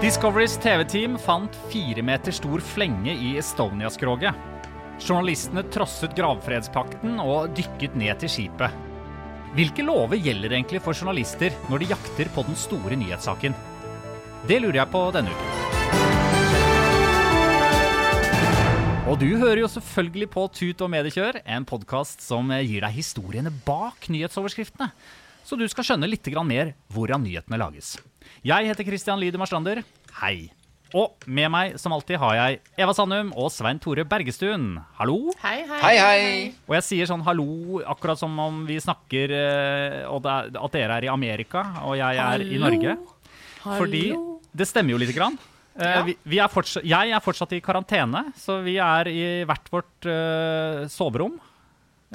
Discoverys TV-team fant fire meter stor flenge i Estonia-skroget. Journalistene trosset gravfredspakten og dykket ned til skipet. Hvilke lover gjelder egentlig for journalister når de jakter på den store nyhetssaken? Det lurer jeg på denne uken. Og du hører jo selvfølgelig på Tut og mediekjør, en podkast som gir deg historiene bak nyhetsoverskriftene. Så du skal skjønne litt mer hvordan nyhetene lages. Jeg heter Christian Lydemar Strander. Hei. Og med meg som alltid har jeg Eva Sandum og Svein Tore Bergestuen. Hallo. Hei, hei. Hei, hei. Og jeg sier sånn hallo akkurat som om vi snakker eh, og er, at dere er i Amerika og jeg er i Norge. Hallo. Fordi det stemmer jo lite grann. Eh, Ja. vi, vi er fortsatt, jeg er fortsatt i karantene, så vi er i hvert vårt uh, soverom.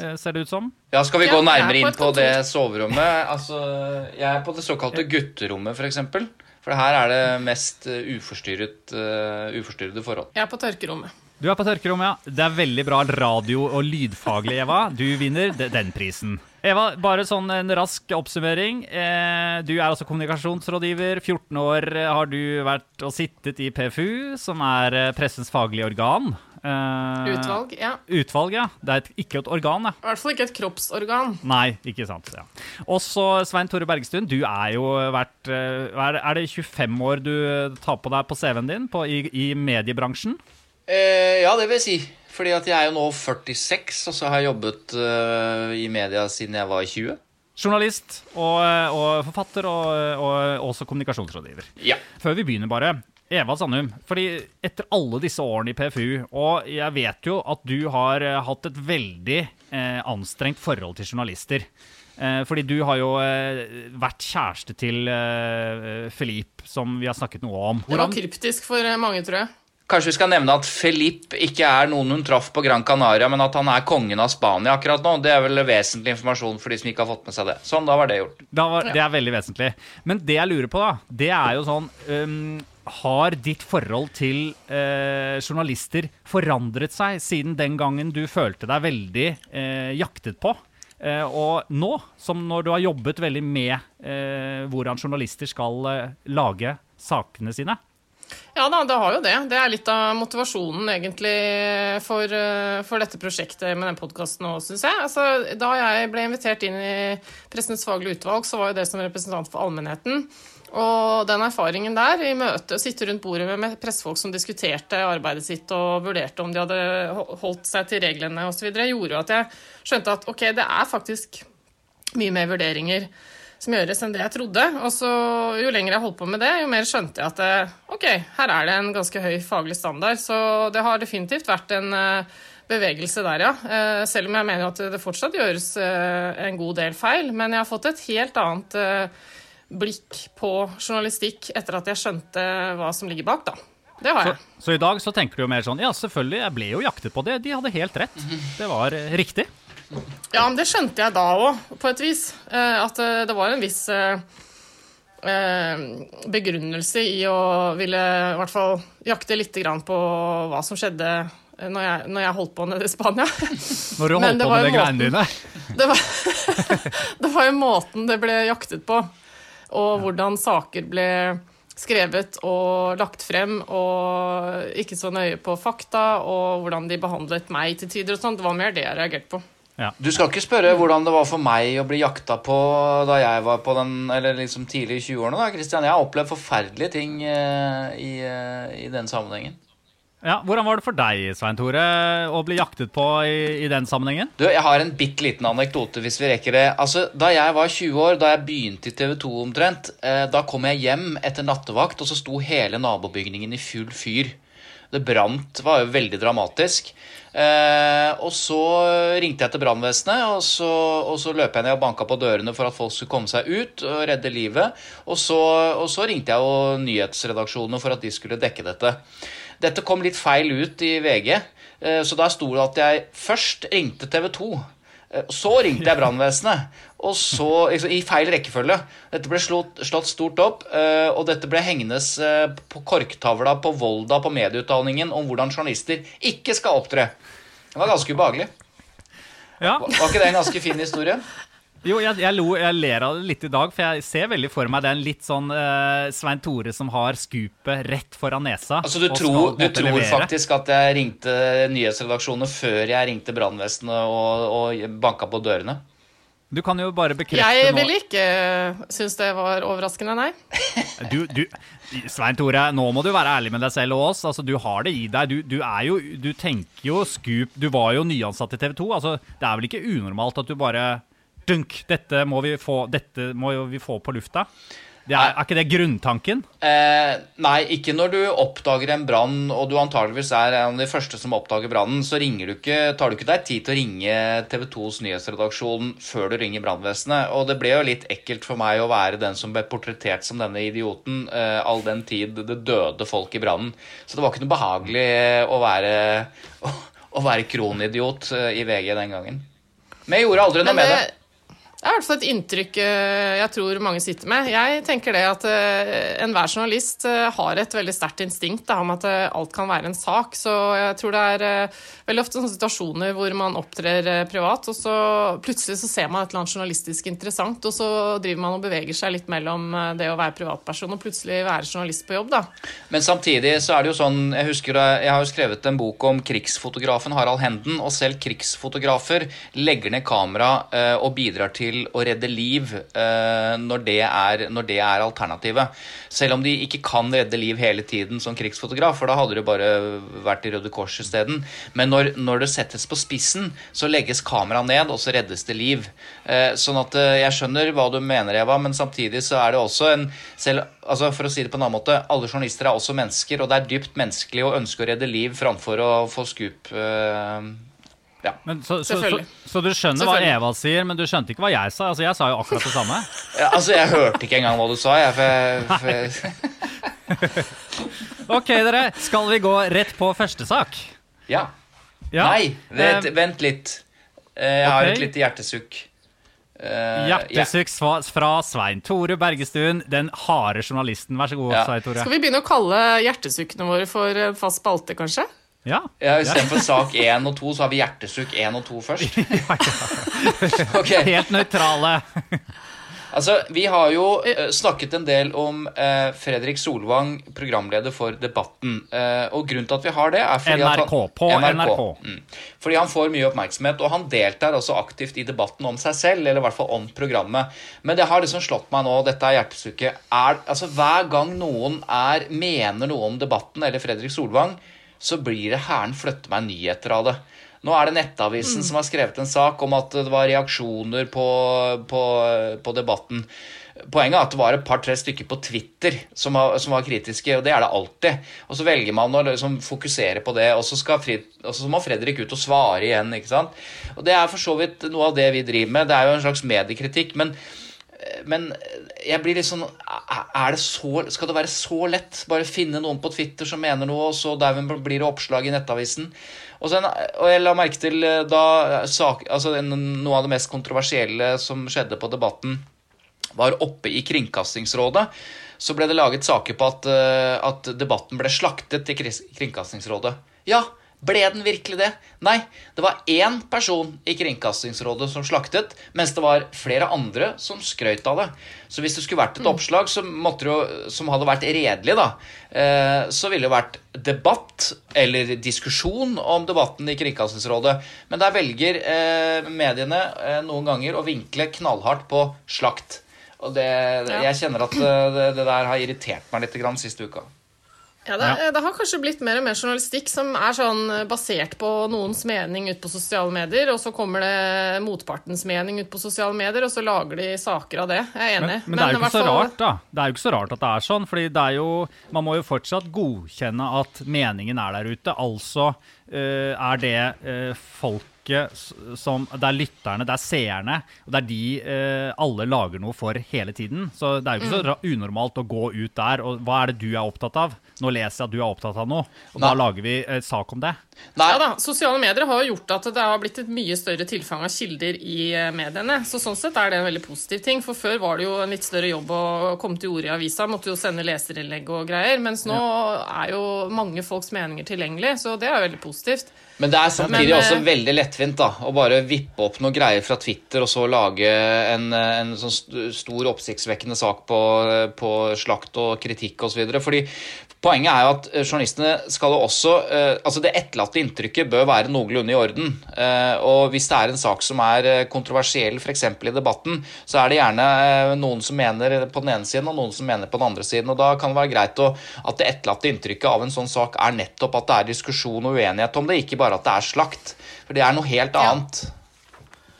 Eh, ser det ut som. Ja, Skal vi Ja, gå er nærmere inn på det soverommet? Altså, Jeg er på det såkalte gutterommet, f.eks. For, for her er det mest eh, uforstyrret, uh, uforstyrrede forhold. Jeg er på tørkerommet. Du er på tørkerommet, ja. Det er veldig bra radio- og lydfaglig, Eva. Du vinner den prisen. Eva, bare sånn en rask oppsummering. Eh, du er altså kommunikasjonsrådgiver. 14 år har du vært og sittet i PFU, som er pressens faglige organ. Eh, Utvalg, ja. Utvalg, ja. Det er et, ikke et organ, ja. I hvert fall ikke et kroppsorgan. Nei, ikke sant. ja. Og så Svein Tore Bergstuen, du er jo vært eh, er, er det 25 år du tar på deg på CV-en din på, i, i mediebransjen? Eh, ja, det vil jeg si. Fordi at jeg er jo nå 46, og så har jeg jobbet eh, i media siden jeg var 20. Journalist og, og forfatter og, og også kommunikasjonsrådgiver. Ja. Før vi begynner, bare. Eva Sandum, fordi etter alle disse årene i PFU, og jeg vet jo at du har eh, hatt et veldig eh, anstrengt forhold til journalister. Eh, fordi du har jo eh, vært kjæreste til eh, Philippe, som vi har snakket noe om. Det var kryptisk for eh, mange, tror jeg. Kanskje vi skal nevne at Felipe ikke er noen hun traff på Gran Canaria, men at han er kongen av Spania akkurat nå. Det er vel vesentlig informasjon for de som ikke har fått med seg det. Sånn, da var det gjort. Da var, det er veldig vesentlig. Men det jeg lurer på, da, det er jo sånn øhm, Har ditt forhold til eh, journalister forandret seg siden den gangen du følte deg veldig eh, jaktet på? Eh, og nå, som når du har jobbet veldig med øh, hvordan journalister skal øh, lage sakene sine? Ja da, det har jo det. Det er litt av motivasjonen egentlig for, eh, for dette prosjektet med den podkasten òg, syns jeg. Altså, da jeg ble invitert inn i Pressens faglige utvalg, så var jo det som representant for allmennheten. Og den erfaringen der, i møte, å sitte rundt bordet med- pressefolk som diskuterte arbeidet sitt og vurderte om de hadde holdt seg til reglene osv., gjorde at jeg skjønte at ok, det er faktisk mye mer vurderinger som gjøres enn det jeg trodde. Og så jo lenger jeg holdt på med det, jo mer skjønte jeg at eh, ok, her er det en ganske høy faglig standard. Så det har definitivt vært en eh, bevegelse der, ja. Eh, Selv om jeg mener at det fortsatt gjøres en god del feil. Men jeg har fått et helt annet blikk på journalistikk etter at jeg skjønte hva som ligger bak, da. Det har jeg. så i dag så tenker du jo mer sånn Ja, selvfølgelig, jeg ble jo jaktet på det. De hadde helt rett. Det var øh, riktig. Ja, men det skjønte jeg da òg, på et vis. Eh, At eh, det var en viss eh, eh, begrunnelse i å ville i hvert fall jakte litt på hva som skjedde eh, når jeg, når jeg holdt på nede i Spania. Når du holdt på med de greiene dine. Det var, det var jo måten det ble jaktet på, og hvordan saker ble skrevet og lagt frem, og ikke så nøye på fakta, og hvordan de behandlet meg til tider og sånn. Det var mer det jeg reagerte på. Ja. Du skal ikke spørre hvordan det var for meg å bli jakta på da jeg var på den Eller liksom tidlig i 20-årene, da, Christian. Jeg har opplevd forferdelige ting eh, i, eh, i den sammenhengen. Ja, Hvordan var det for deg, Svein Tore, å bli jaktet på i, i den sammenhengen? Du, Jeg har en bitte liten anekdote hvis vi rekker det. Altså, Da jeg var 20 år, da jeg begynte i TV 2 omtrent, eh, da kom jeg hjem etter nattevakt, og så sto hele nabobygningen i full fyr. Det brant, var jo veldig dramatisk. Eh, og så ringte jeg til brannvesenet, og, og så løp jeg ned og banka på dørene for at folk skulle komme seg ut og redde livet. Og så, og så ringte jeg jo nyhetsredaksjonene for at de skulle dekke dette. Dette kom litt feil ut i VG, eh, så da sto det at jeg først ringte TV 2. Eh, Så ringte jeg brannvesenet, og så liksom, i feil rekkefølge. Dette ble slått, slått stort opp, eh, og dette ble hengende på korktavla på Volda på medieutdanningen om hvordan journalister ikke skal opptre. Det var ganske ubehagelig. Ja, var ikke det en ganske fin historie? Jo, jeg, jeg, lo, jeg ler av det litt i dag, for jeg ser veldig for meg den litt sånn uh, Svein Tore som har skupet rett foran nesa. Altså, Du tror, du tror faktisk at jeg ringte nyhetsredaksjonene før jeg ringte brannvesenet og, og banka på dørene? Du kan jo bare bekrefte Jeg nå ville ikke synes det var overraskende, nei. du, du, Svein Tore, nå må du være ærlig med deg selv og oss. Altså, du har det i deg. Du, du er jo Du tenker jo Scoop Du var jo nyansatt i TV 2. Altså, det er vel ikke unormalt at du bare Dunk! Dette må vi få, dette må jo vi få på lufta. Det er, er ikke det grunntanken? Eh, nei, ikke når du oppdager en brann, og du antageligvis er en av de første som oppdager brannen. Så ringer du ikke, tar du ikke deg tid til å ringe TV 2s nyhetsredaksjon før du ringer brannvesenet. Og det ble jo litt ekkelt for meg å være den som ble portrettert som denne idioten, eh, all den tid det døde folk i brannen. Så det var ikke noe behagelig eh, å være, å, å være kronidiot eh, i VG den gangen. Men jeg gjorde aldri noe med det, det. er i hvert fall et inntrykk eh, jeg tror mange sitter med. Jeg tenker det at eh, enhver journalist eh, har et veldig sterkt instinkt da, om at alt kan være en sak. Så jeg tror det er veldig ofte sånne situasjoner hvor man opptrer privat, og så plutselig så ser man et eller annet journalistisk interessant, og så driver man og beveger seg litt mellom det å være privatperson og plutselig være journalist på jobb, da. Men samtidig så er det jo sånn Jeg husker jeg har jo skrevet en bok om krigsfotografen Harald Henden, og selv krigsfotografer legger ned kamera og bidrar til å redde liv eh, når, det er, er alternativet. Selv om de ikke kan redde liv hele tiden som krigsfotograf, for da hadde du bare vært i Røde Kors isteden. Men når, når det settes på spissen, så legges kameraet ned, og så reddes det liv. Eh, sånn at eh, jeg skjønner hva du mener, Eva, men samtidig så er det også en selv, altså For å si det på en annen måte, alle journalister er også mennesker, og det er dypt menneskelig å ønske å redde liv framfor å få skup. Eh, ja. Men så, så, så, så du skjønner hva Eva sier, men du skjønte ikke hva jeg sa? Altså, Jeg sa jo akkurat det samme. Ja, altså, jeg hørte ikke engang hva du sa, jeg. For, for, Ok, dere. Skal vi gå rett på første sak? ja. Ja. Nei, vent, Eh, vent litt. Eh, Jeg har okay. et lite hjertesukk. Uh, Hjertesukk sva- fra Svein Tore Bergestuen, den harde journalisten. Vær så god, Ja. Svein Tore. Skal vi begynne å kalle hjertesukkene våre for fast spalte, kanskje? Ja. Ja, Istedenfor sak 1 og 2, så har vi hjertesukk 1 og 2 først. okay. Helt nøytrale. altså Vi har jo eh, snakket en del om eh, Fredrik Solvang, programleder for Debatten. Eh, og grunnen til at vi har det, er fordi NRK, han, på NRK. Mm. Fordi han får mye oppmerksomhet, og han deltar også aktivt i debatten om seg selv, eller i hvert fall om programmet. Men det har liksom slått meg nå, dette er hjertesukket er, altså Hver gang noen er, mener noe om Debatten eller Fredrik Solvang, så blir det Hæren flytter meg nyheter av det. Nå er det Nettavisen som har skrevet en sak om at det var reaksjoner på, på, på debatten. Poenget er at det var et par-tre stykker på Twitter som var, som var kritiske, og det er det alltid. Og så velger man å liksom fokusere på det, og så, skal Frid, og så må Fredrik ut og svare igjen. ikke sant? Og Det er for så vidt noe av det vi driver med. Det er jo en slags mediekritikk. men men jeg blir litt sånn er det så, Skal det være så lett? Bare finne noen på Twitter som mener noe, og så blir det oppslag i Nettavisen? Og, så, en- og jeg la merke til eh, da sak, altså noe av det mest kontroversielle som skjedde på Debatten, var oppe i Kringkastingsrådet. Så ble det laget saker på at, eh, at debatten ble slaktet Kris- Kringkastingsrådet. Ja, Ble den virkelig det? Nei, det var én person i Kringkastingsrådet som slaktet, mens det var flere andre som skrøt av det. Så hvis det skulle vært et oppslag som, måtte jo, som hadde vært redelig, da, eh, så ville det vært debatt eller diskusjon om debatten i Kringkastingsrådet. Men der velger eh, mediene eh, noen ganger å vinkle knallhardt på slakt. Og det, jeg kjenner at det, det der har irritert meg litt grann siste uka. Ja, det, det, har kanskje blitt mer og mer journalistikk som er sånn eh, basert på noens mening ut på sosiale medier, og så kommer det motpartens mening ut på sosiale medier, og så lager de saker av det. Jeg er enig. Men, men det er jo ikke så rart, da. Det er jo ikke så rart at det er sånn, fordi det er jo Man må jo fortsatt godkjenne at meningen er der ute. Altså uh, er det uh, folk som Det er lytterne, det er seerne, og det er de eh, alle lager noe for hele tiden. Så det er jo ikke så mm. unormalt å gå ut der og Hva er det du er opptatt av? Nå leser jeg at du er opptatt av noe, og Nei. da lager vi eh, sak om det. Nei. Ja da, Sosiale medier har gjort at det har blitt et mye større tilfang av kilder i eh, mediene. Så sånn sett er det en veldig positiv ting. For før var det jo en litt større jobb å komme til orde i avisa. Måtte jo sende leserinnlegg og greier. Mens nå ja. er jo mange folks meninger tilgjengelig, så det er veldig positivt. Men det er samtidig Men, også eh, veldig lettvint da, å bare vippe opp noen greier fra Twitter og så lage en, en sånn stor oppsiktsvekkende sak på, på slakt og kritikk osv. Fordi Poenget er jo at eh, journalistene skal jo også eh, Altså, det etterlatte inntrykket bør være noenlunde i orden. Eh, og hvis det er en sak som er kontroversiell, f.eks. i debatten, så er det gjerne noen som mener på den ene siden, og noen som mener på den andre siden. Og da kan det være greit å, at det etterlatte inntrykket av en sånn sak er nettopp at det er diskusjon og uenighet om det, ikke bare at det er slakt. For det er noe helt annet. Ja.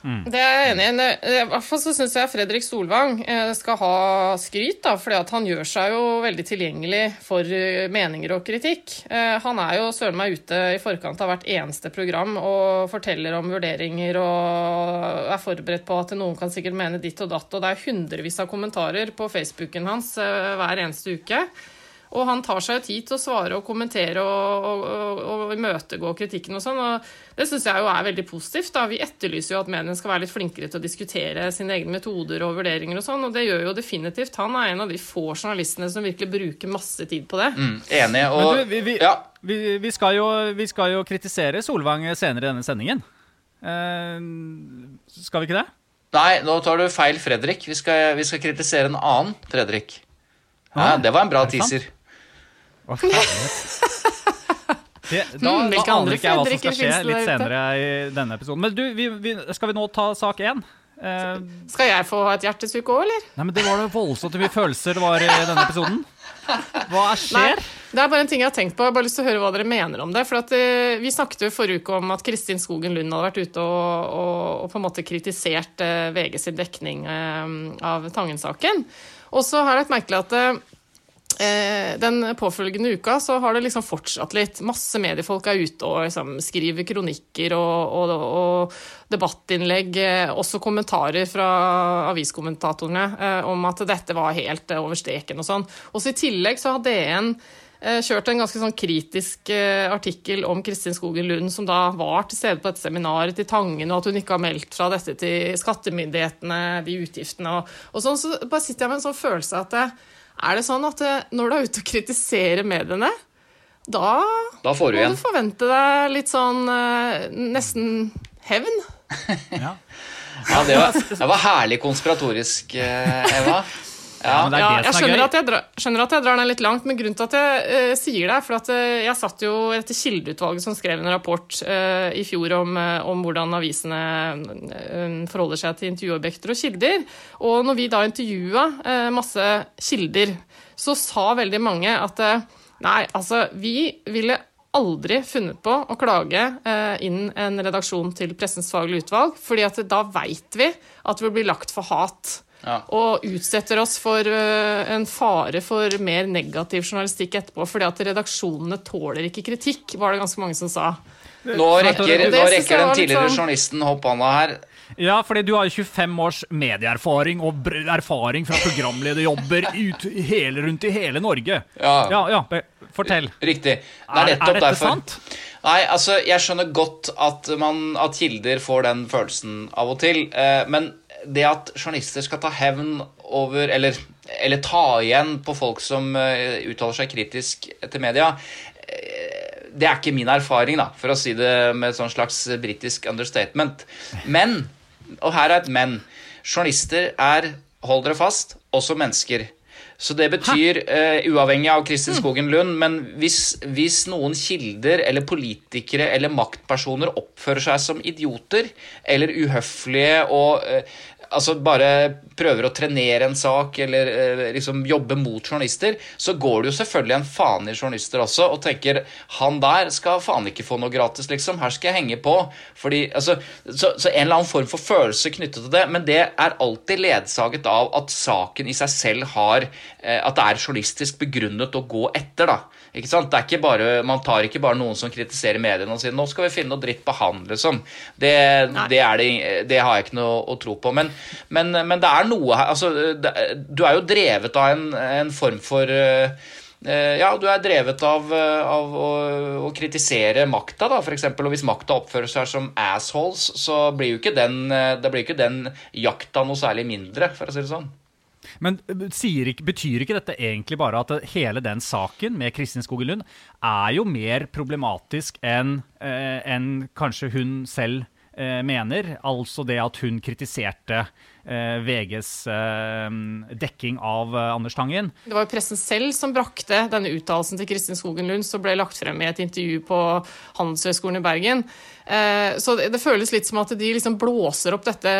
Mm. Det er jeg enig i. I hvert fall så syns jeg Fredrik Solvang eh, skal ha skryt, da, fordi han gjør seg jo veldig tilgjengelig for eh, meninger og kritikk. Eh, han er jo søren meg ute i forkant av hvert eneste program og forteller om vurderinger og er forberedt på at noen kan sikkert mene ditt og datt, og det er hundrevis av kommentarer på Facebooken hans hver eneste uke. Og han tar seg tid til å svare og kommentere og, og, og, og imøtegå kritikken og sånn. og Det syns jeg jo er veldig positivt. da. Vi etterlyser jo at mediene skal være litt flinkere til å diskutere sine egne metoder og vurderinger og sånn, og det gjør jo definitivt. Han er en av de få journalistene som virkelig bruker masse tid på det. Mm, enig. Og du, vi, vi, ja. vi, vi, skal jo, vi skal jo kritisere Solvang senere i denne sendingen. Eh, skal vi ikke det? Nei, nå tar du feil Fredrik. Vi skal, vi skal kritisere en annen Fredrik. Ja, det var en bra teaser. Hva Det, da, mm, da aner ikke jeg hva som skal skje litt senere i denne episoden. Men du, vi, vi, skal vi nå ta sak én? Eh, skal jeg få ha et hjertesukk òg, eller? Nei, men Det var det voldsomt mye følelser det var i denne episoden. Hva skjer? Nei, det er bare en ting jeg har tenkt på. Jeg har bare lyst til å høre hva dere mener om det. For at, uh, Vi snakket jo forrige uke om at Kristin Skogen Lund hadde vært ute og, og, og på en måte kritisert uh, VG sin dekning uh, av Tangen-saken. Og så har jeg lagt merke til at Eh, den påfølgende uka så har det liksom fortsatt litt. Masse mediefolk er ute og liksom skriver kronikker og, og, og debattinnlegg. Eh, også kommentarer fra aviskommentatorene eh, om at dette var helt eh, over streken og sånn. Også i tillegg så har DN eh, kjørt en ganske sånn kritisk eh, artikkel om Kristin Skogen Lund, som da var til stede på dette seminaret til Tangen, og at hun ikke har meldt fra dette til skattemyndighetene, de utgiftene og, og sånn. Så bare sitter jeg med en sånn følelse at det, er det sånn at eh, når du er ute og kritiserer mediene, da, da får du må du forvente deg litt sånn eh, nesten hevn? ja. ja det, var, det var herlig konspiratorisk, eh, Eva. Ja, ja jeg skjønner at jeg, drar, skjønner at jeg, drar, den litt langt, men grunnen til at jeg uh, sier det, er for at uh, jeg satt jo etter Kildeutvalget som skrev en rapport uh, i fjor om, om, hvordan avisene forholder seg til intervjuobjekter og kilder. Og når vi da intervjua masse kilder, så sa veldig mange at nei, altså, vi ville aldri funnet på å klage inn en redaksjon til Pressens faglige utvalg, fordi at da veit vi at det vil bli lagt for hat. Ja. Og utsetter oss for uh, en fare for mer negativ journalistikk etterpå. fordi at redaksjonene tåler ikke kritikk, var det ganske mange som sa. Nå rekker, nå rekker den tidligere sånn... journalisten opp hånda her. Ja, fordi du har 25 års medieerfaring og erfaring fra programlederjobber ut, hele, rundt i hele Norge. Ja. ja, ja fortell. Riktig. Det er, er, er dette derfor. sant? Nei, altså, jeg skjønner godt at, man, at kilder får den følelsen av og til. Eh, men det at journalister skal ta hevn over Eller, eller ta igjen på folk som uh, uttaler seg kritisk til media, uh, det er ikke min erfaring, da, for å si det med et sånn slags britisk understatement. Men, og her er et men, journalister er, hold dere fast, også mennesker. Så det betyr, uh, uavhengig av Kristin Skogen Lund, men hvis, hvis, noen kilder eller politikere eller maktpersoner oppfører seg som idioter eller uhøflige og uh, altså bare prøver å trenere en sak eller eh, liksom jobbe mot journalister, så går det jo selvfølgelig en faen i journalister også og tenker han der skal faen ikke få noe gratis, liksom. Her skal jeg henge på. Fordi, altså, så, så, en eller annen form for følelse knyttet til det, men det er alltid ledsaget av at saken i seg selv har eh, At det er journalistisk begrunnet å gå etter, da. Ikke sant? Det er ikke bare, man tar ikke bare noen som kritiserer mediene og sier 'nå skal vi finne noe dritt på han', liksom. Det, det, det, det, har jeg ikke noe å tro på. Men, men, men det er noe her altså, Du er jo drevet av en, en form for uh, ja, du er drevet av, av å, å, kritisere makta, da, f.eks. Og hvis makta oppfører seg som assholes, så blir jo ikke den, blir ikke den jakta noe særlig mindre, for å si det sånn. Men ikke, betyr ikke dette egentlig bare at hele den saken med Kristin Skogen Lund er jo mer problematisk enn eh, en kanskje hun selv eh, mener? Altså det at hun kritiserte eh, VGs eh, dekking av eh, Anders Tangen. Det var jo pressen selv som brakte denne uttalelsen til Kristin Skogen Lund, som ble lagt frem i et intervju på Handelshøyskolen i Bergen. Eh, så det, føles litt som at de liksom blåser opp dette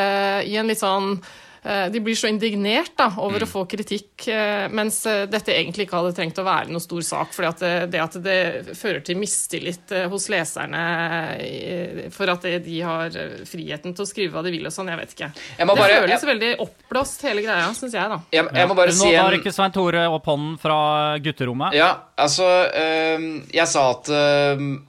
i en litt sånn Eh, de blir så indignert da, over mm. å få kritikk, eh, mens eh, dette egentlig ikke hadde trengt å være noe stor sak. For det, det, at det fører til mistillit hos leserne for at de har friheten til å skrive hva de vil og sånn, jeg vet ikke. Jeg det bare, føles jeg, veldig oppblåst, hele greia, syns jeg, da. Jeg, jeg må bare Nå si en... tar ikke Svein Tore opp hånden fra gutterommet. Ja, altså Jeg sa at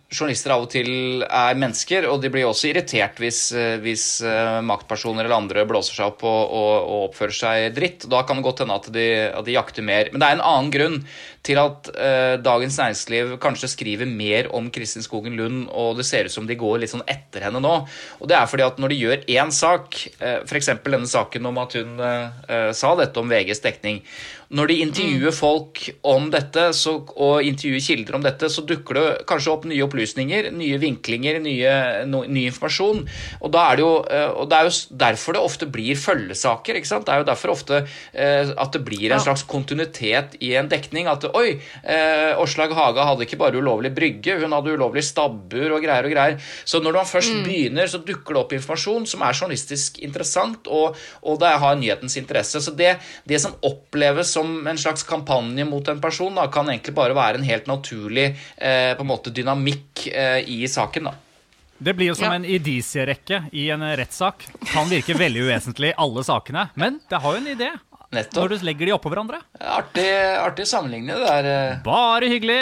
journalister av og til er mennesker, og de blir også irritert hvis, eh, hvis uh, maktpersoner eller andre blåser seg opp og, og, og, oppfører seg dritt. Da kan det godt hende at de, at de jakter mer. Men det er en annen grunn til at uh, Dagens Næringsliv kanskje skriver mer om Kristin Skogen Lund, og det ser ut som de går litt sånn etter henne nå. Og det er fordi at når de gjør én sak, uh, f.eks. denne saken om at hun uh, sa dette om VGs dekning når de intervjuer folk om dette, så, og intervjuer kilder om dette, så dukker det kanskje opp nye opplysninger, nye vinklinger, nye, no, ny informasjon. Og, da er det jo, eh, og det er jo derfor det ofte blir følgesaker. ikke sant? Det er jo derfor ofte eh, at det blir en slags kontinuitet i en dekning. At oi, eh, Åslaug Haga hadde ikke bare ulovlig brygge, hun hadde ulovlig stabbur og greier og greier. Så når man først mm. begynner, så dukker det opp informasjon som er journalistisk interessant, og, og det har nyhetens interesse. Så det, det som oppleves som en slags kampanje mot en person da, kan egentlig bare være en helt naturlig eh, på en måte dynamikk eh, i saken. da. Det blir jo som ja. en idisierekke i en rettssak. Kan virke veldig uvesentlig, alle sakene. Men det har jo en idé. Nettopp. Når du legger de oppå hverandre. Artig, artig sammenligning, det der. Eh. Bare hyggelig.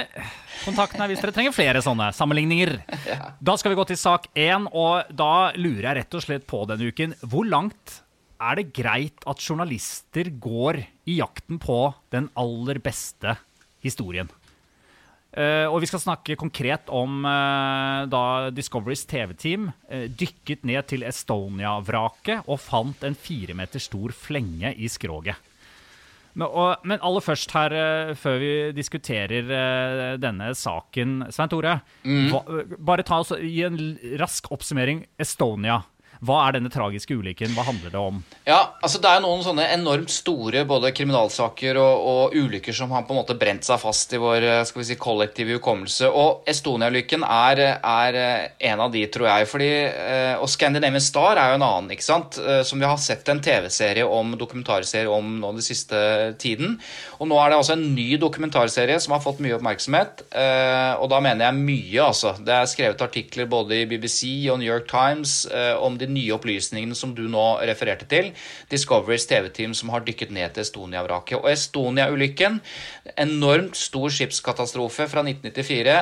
Kontakten er hvis dere trenger flere sånne sammenligninger. Ja. Da skal vi gå til sak én, og da lurer jeg rett og slett på denne uken Hvor langt er det greit at journalister går i jakten på den aller beste historien? Uh, og vi skal snakke konkret om uh, da Discoverys TV-team uh, dykket ned til Estonia-vraket og fant en fire meter stor flenge i skroget. Men, og, men aller først her, før vi diskuterer denne saken, Svein Tore. Mm. Hva, bare ta oss gi en rask oppsummering. Estonia. Hva er denne tragiske ulykken? Hva handler det om? Ja, altså Det er noen sånne enormt store både kriminalsaker og, og ulykker som har på en måte brent seg fast i vår eh, skal vi si, kollektive hukommelse. Og Estonia-ulykken er, er, eh, en av de, tror jeg. Fordi, eh, og Scandinavian Star er jo en annen, ikke sant? som vi har sett en TV-serie om, dokumentarserie om nå den siste tiden. Og nå er det altså en ny dokumentarserie som har fått mye oppmerksomhet. Og da mener jeg mye, altså. Det er skrevet artikler både i BBC og New York Times om de nye opplysningene som du nå refererte til. Discoverys TV-team som har dykket ned til Estonia-vraket. Og Estonia-ulykken, enormt stor skipskatastrofe fra 1994.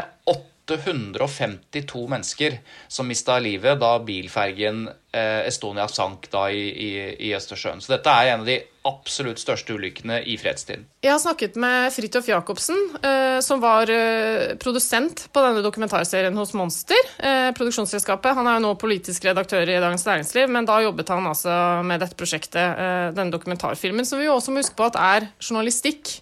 852 mennesker som mista livet da bilfergen eh, Estonia sank da i, i, i, Østersjøen. Så dette er en av de absolutt største ulykkene i fredstid. Jeg har snakket med Fridtjof Jacobsen, eh, som var eh, produsent på denne dokumentarserien hos Monster, eh, produksjonsselskapet. Han er jo nå politisk redaktør i Dagens Næringsliv, men da jobbet han altså med dette prosjektet, denne dokumentarfilmen, som vi jo også må huske på at er journalistikk.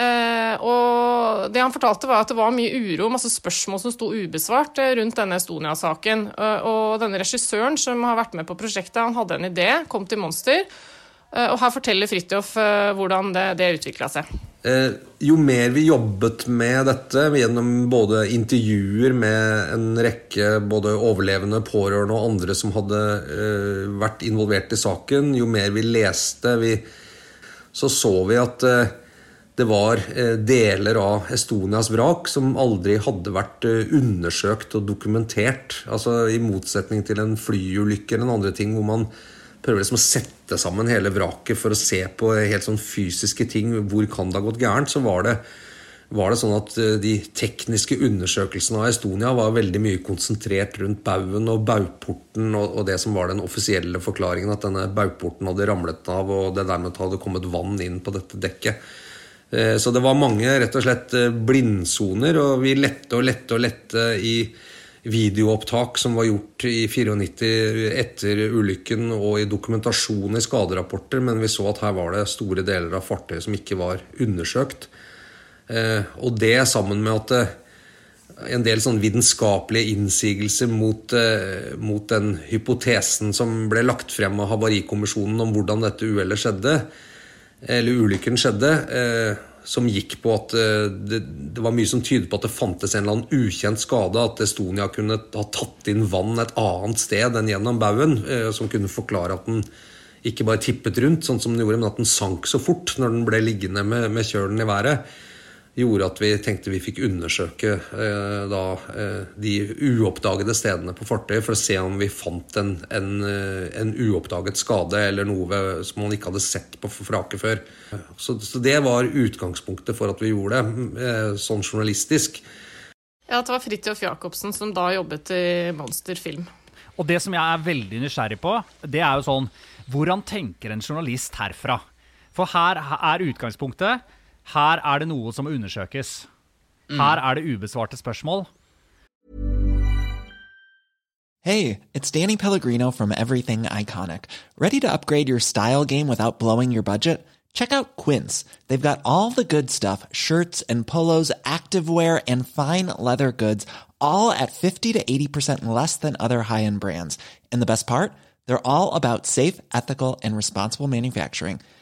Og det han fortalte var at det var mye uro, masse spørsmål som sto ubesvart rundt denne Estonia-saken. Og denne regissøren som har vært med på prosjektet, han hadde en idé, kom til Monster. Eh, og her forteller Fridtjof eh, hvordan det, det utvikla seg. Eh, jo mer vi jobbet med dette, gjennom både intervjuer med en rekke både overlevende, pårørende og andre som hadde vært involvert i saken, jo mer vi leste, vi, så så vi at det var deler av Estonias vrak som aldri hadde vært undersøkt og dokumentert. Altså I motsetning til en flyulykke eller en andre ting hvor man prøver liksom å sette sammen hele vraket for å se på helt sånn fysiske ting. Hvor kan det ha gått gærent? Så var det, var det sånn at eh, de tekniske undersøkelsene av Estonia var veldig mye konsentrert rundt baugen og baugporten og, og, det som var den offisielle forklaringen, at denne baugporten hadde ramlet av og det dermed hadde kommet vann inn på dette dekket. Eh, så det var mange rett og slett eh, blindsoner, og vi lette og lette og lette i videoopptak som var gjort i 94 etter ulykken, og i dokumentasjon i skaderapporter, men vi så at her var det store deler av fartøyet som ikke var undersøkt. Eh, og det sammen med at en del sånn vitenskapelige innsigelser mot, mot, den hypotesen som ble lagt frem av Havarikommisjonen om hvordan dette uhellet skjedde, eller ulykken skjedde, eh, som gikk på at eh, det, det, var mye som tydet på at det fantes en eller annen ukjent skade. At Estonia kunne ha tatt inn vann et annet sted enn gjennom baugen. Eh, som kunne forklare at den ikke bare tippet rundt, sånn som den gjorde, men at den sank så fort når den ble liggende med, med kjølen i været gjorde at vi tenkte vi fikk undersøke eh, da, eh, de uoppdagede stedene på fartøyet for å se om vi fant en, en, eh, en uoppdaget skade eller noe ved, som man ikke hadde sett på vraket før. Så, så, det var utgangspunktet for at vi gjorde det, eh, sånn journalistisk. Ja, Det var Fridtjof Jacobsen som da jobbet i Monster Film. Og det som jeg er veldig nysgjerrig på, det er jo sånn Hvordan tenker en journalist herfra? For her er utgangspunktet her er det noe som undersøkes. Her er det ubesvarte spørsmål. Hey, it's Danny Pellegrino from Everything Iconic. Ready to upgrade your style game without blowing your budget? Check out Quince. They've got all the good stuff shirts and polos, activewear, and fine leather goods, all at 50 to 80% less than other high end brands. And the best part? They're all about safe, ethical, and responsible manufacturing.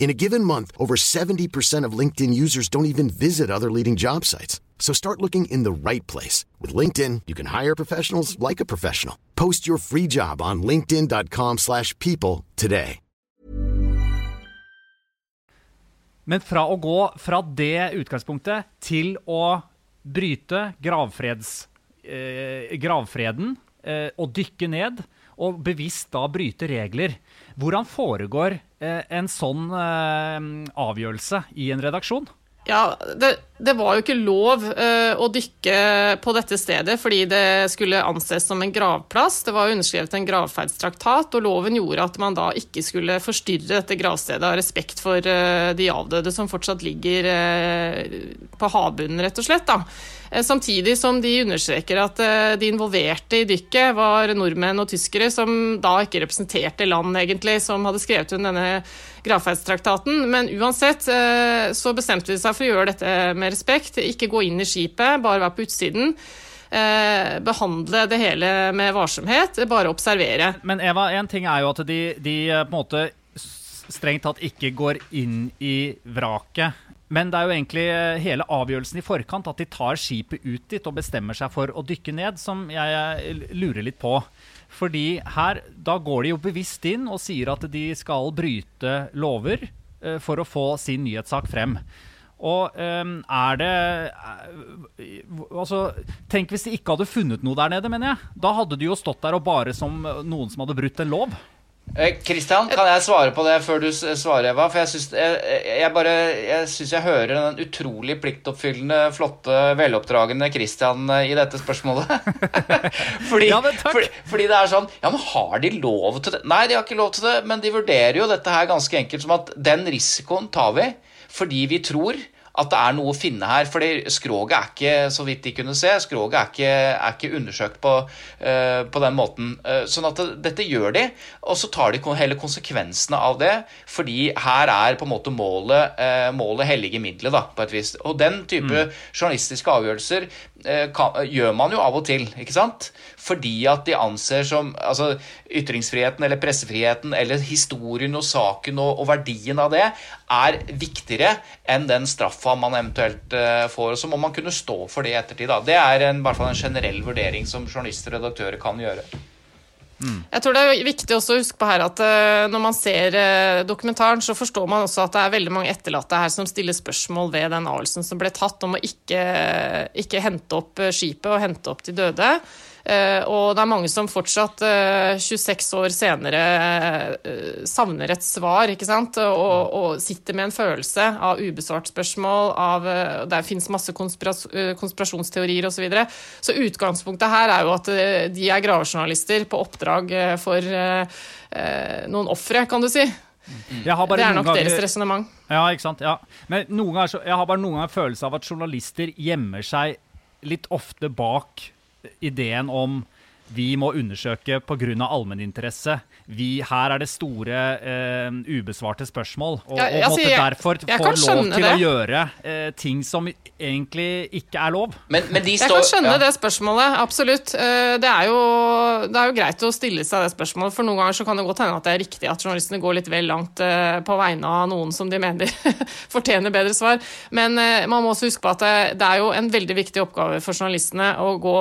In a given month, over 70% of LinkedIn users don't even visit other leading job sites. So start looking in the right place. With LinkedIn, you can hire professionals like a professional. Post your free job on linkedin.com slash people today. Men fra å gå fra det utgangspunktet til å bryte gravfreds, eh, gravfreden eh, og dykke ned, og bevisst da bryte regler. Hvordan foregår eh, en sånn eh, avgjørelse i en redaksjon? Ja, det, det, var jo ikke lov uh, å dykke på dette stedet fordi det skulle anses som en gravplass. Det var underskrevet en gravferdstraktat, og loven gjorde at man da ikke skulle forstyrre dette gravstedet av respekt for uh, de avdøde som fortsatt ligger uh, på havbunnen, rett og slett. da. Samtidig som de understreker at de involverte i dykket var nordmenn og tyskere som da ikke representerte land, egentlig, som hadde skrevet under denne gravferdstraktaten. Men uansett så bestemte de seg for å gjøre dette med respekt. Ikke gå inn i skipet, bare være på utsiden. Eh, behandle det hele med varsomhet, bare observere. Men Eva, en ting er jo at de, de eh, på en måte strengt tatt ikke går inn i vraket. Men det er jo egentlig eh, hele avgjørelsen i forkant, at de tar skipet ut dit og bestemmer seg for å dykke ned, som jeg lurer litt på. Fordi her, da går de jo bevisst inn og sier at de skal bryte lover eh, for å få sin nyhetssak frem. Og um, er det Altså, tenk hvis de ikke hadde funnet noe der nede, mener jeg. Da hadde de jo stått der og bare som noen som hadde brutt en lov. Kristian, kan jeg svare på det før du svarer, Eva? For jeg syns jeg, jeg, bare Jeg synes jeg hører den utrolig pliktoppfyllende, flotte, veloppdragende Kristian i dette spørsmålet. fordi, Ja, fordi, fordi det er sånn Ja, men har de lov til det? Nei, de har ikke lov til det, men de vurderer jo dette her ganske enkelt som at den risikoen tar vi fordi vi tror at det er noe å finne her. fordi skroget er ikke, så vidt de kunne se, skroget er ikke, er ikke undersøkt på, uh, på den måten. Uh, sånn at det, dette gjør de, og så tar de hele konsekvensene av det. Fordi her er på en måte målet, uh, målet hellige middelet, da, på et vis. Og den type journalistiske avgjørelser kan, gjør man jo av og til, ikke sant? Fordi at de anser som altså, ytringsfriheten eller pressefriheten eller historien og saken og, og verdien av det er viktigere enn den straffa man eventuelt uh, får. Og så må man kunne stå for det i ettertid. Da. Det er en, i hvert fall en generell vurdering som journalister og redaktører kan gjøre. Jeg tror det er viktig også å huske på her at uh, når man ser uh, dokumentaren, så forstår man også at det er veldig mange etterlatte her som stiller spørsmål ved den avgjørelsen som ble tatt om å ikke, ikke hente opp skipet og hente opp de døde. Eh, og det er mange som fortsatt, eh, 26 år senere, eh, savner et svar, ikke sant? Og, og sitter med en følelse av ubesvart spørsmål, av Det fins masse konspiras eh, konspirasjonsteorier osv. Så, videre. så utgangspunktet her er jo at eh, de er gravejournalister på oppdrag eh, for eh, eh, noen ofre, kan du si. Jeg Det er nok ganger- deres resonnement. Ja, ikke sant? Ja. Men ganger, jeg har bare noen ganger følelse av at journalister gjemmer seg litt ofte bak ideen om vi må undersøke pga. allmenninteresse. Vi, her er det store eh, ubesvarte spørsmål. Og, Ja, og altså, måtte jeg- derfor jeg få lov til til å gjøre eh, ting som egentlig ikke er lov. Men, men de Jeg kan skjønne ja. det spørsmålet, absolutt. Eh, Det er, jo, det er jo greit å stille seg det spørsmålet, for noen ganger så kan det godt hende at det er riktig at journalistene går litt vel langt eh, på vegne av noen som de mener fortjener bedre svar. Men eh, man må også huske på at det, det er jo en veldig viktig oppgave for journalistene å gå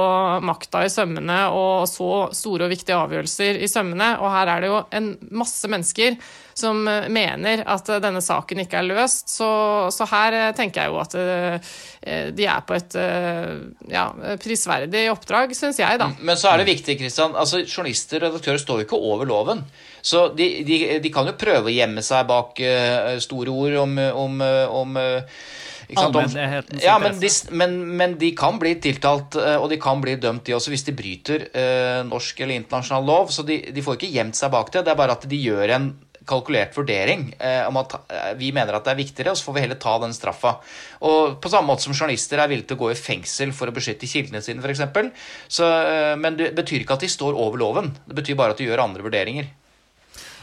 makta i sømmene og så store og viktige avgjørelser i sømmene, og her er det jo en masse mennesker som eh, mener at eh, denne saken ikke er løst. Så, så her eh, tenker jeg jo at de er på et ja, prisverdig oppdrag, syns jeg, da. Men så er det viktig, Kristian, altså journalister og redaktører står jo ikke over loven. Så de, de, de kan jo prøve å gjemme seg bak store ord om, om, om ikke sant, Allmennhetens ja, men de, men, men de kan bli tiltalt, eh, og de kan bli dømt, de også, hvis de bryter eh, norsk eller internasjonal lov. Så de, de får ikke gjemt seg bak det. Det er bare at de gjør en kalkulert vurdering eh, om at eh, vi mener at det er viktigere, og så får vi heller ta den straffa. Og på samme måte som journalister er villige til å gå i fengsel for å beskytte kildene sine, f.eks. Eh, men det betyr ikke at de står over loven. Det betyr bare at de gjør andre vurderinger.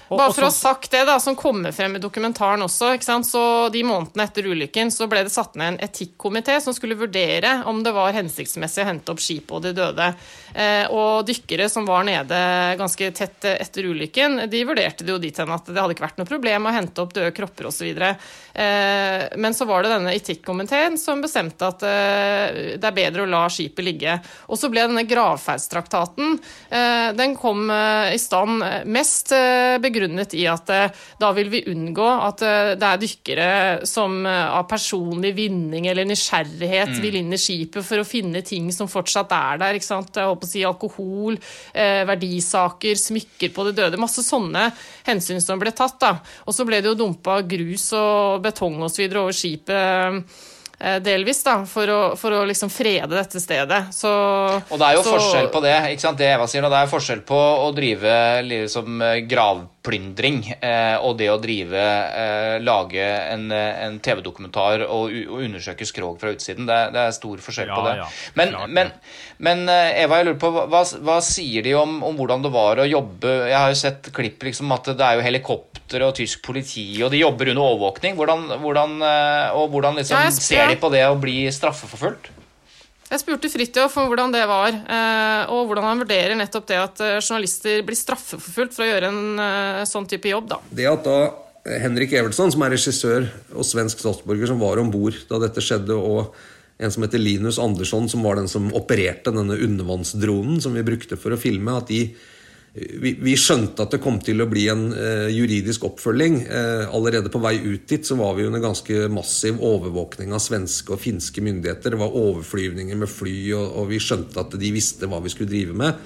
Bare for å ha sagt det, da, som kommer frem i dokumentaren også. ikke sant? Så De månedene etter ulykken så ble det satt ned en etikkomité som skulle vurdere om det var hensiktsmessig å hente opp skipet og de døde. Eh, og dykkere som var nede ganske tett etter ulykken, de vurderte det jo dit hen at det hadde ikke vært noe problem å hente opp døde kropper osv. Eh, men så var det denne etikkomiteen som bestemte at eh, det er bedre å la skipet ligge. Og så ble denne gravferdstraktaten eh, den kom i stand mest begrunnet i at da vil vi unngå at det er dykkere som av personlig vinning eller nysgjerrighet vil inn i skipet for å finne ting som fortsatt er der. ikke sant? Jeg håper å si alkohol, eh, verdisaker, smykker på det døde. Masse sånne hensyn som ble tatt. da. Og så ble det jo dumpa grus og betong osv. over skipet. eh, Delvis, da, for å, for å liksom frede dette stedet. Så, Og det er jo så- forskjell på det, ikke sant? det Eva sier og det er forskjell på å drive liksom eh, gravplyndring eh, og det å drive eh, lage en, eh, en TV-dokumentar og, og undersøke skrog fra utsiden. Det, er- det er stor forskjell på det. ja, men, klart men, men eh, Eva, jeg lurer på, hva, hva sier de om, om hvordan det var å jobbe Jeg har jo sett klipp liksom at det er jo helikopter og tysk politi, og de jobber under overvåkning. Hvordan, hvordan, eh, og hvordan liksom, Ja, ser de på det å bli straffeforfulgt? Jeg spurte Fridtjof om hvordan det var, eh, og hvordan han vurderer nettopp det at eh, journalister blir straffeforfulgt for å gjøre en sånn type jobb. da. Det at da Henrik Evertsson, som er regissør og svensk statsborger, som var om bord da dette skjedde, og en som heter Linus Andersson, som var den som opererte denne undervannsdronen som vi brukte for å filme, at de vi, vi skjønte at det kom til å bli en eh, juridisk oppfølging. Eh, allerede på vei ut dit så var vi under ganske massiv overvåkning av svenske og finske myndigheter. Det var overflyvninger med fly, og, og vi skjønte at de visste hva vi skulle drive med.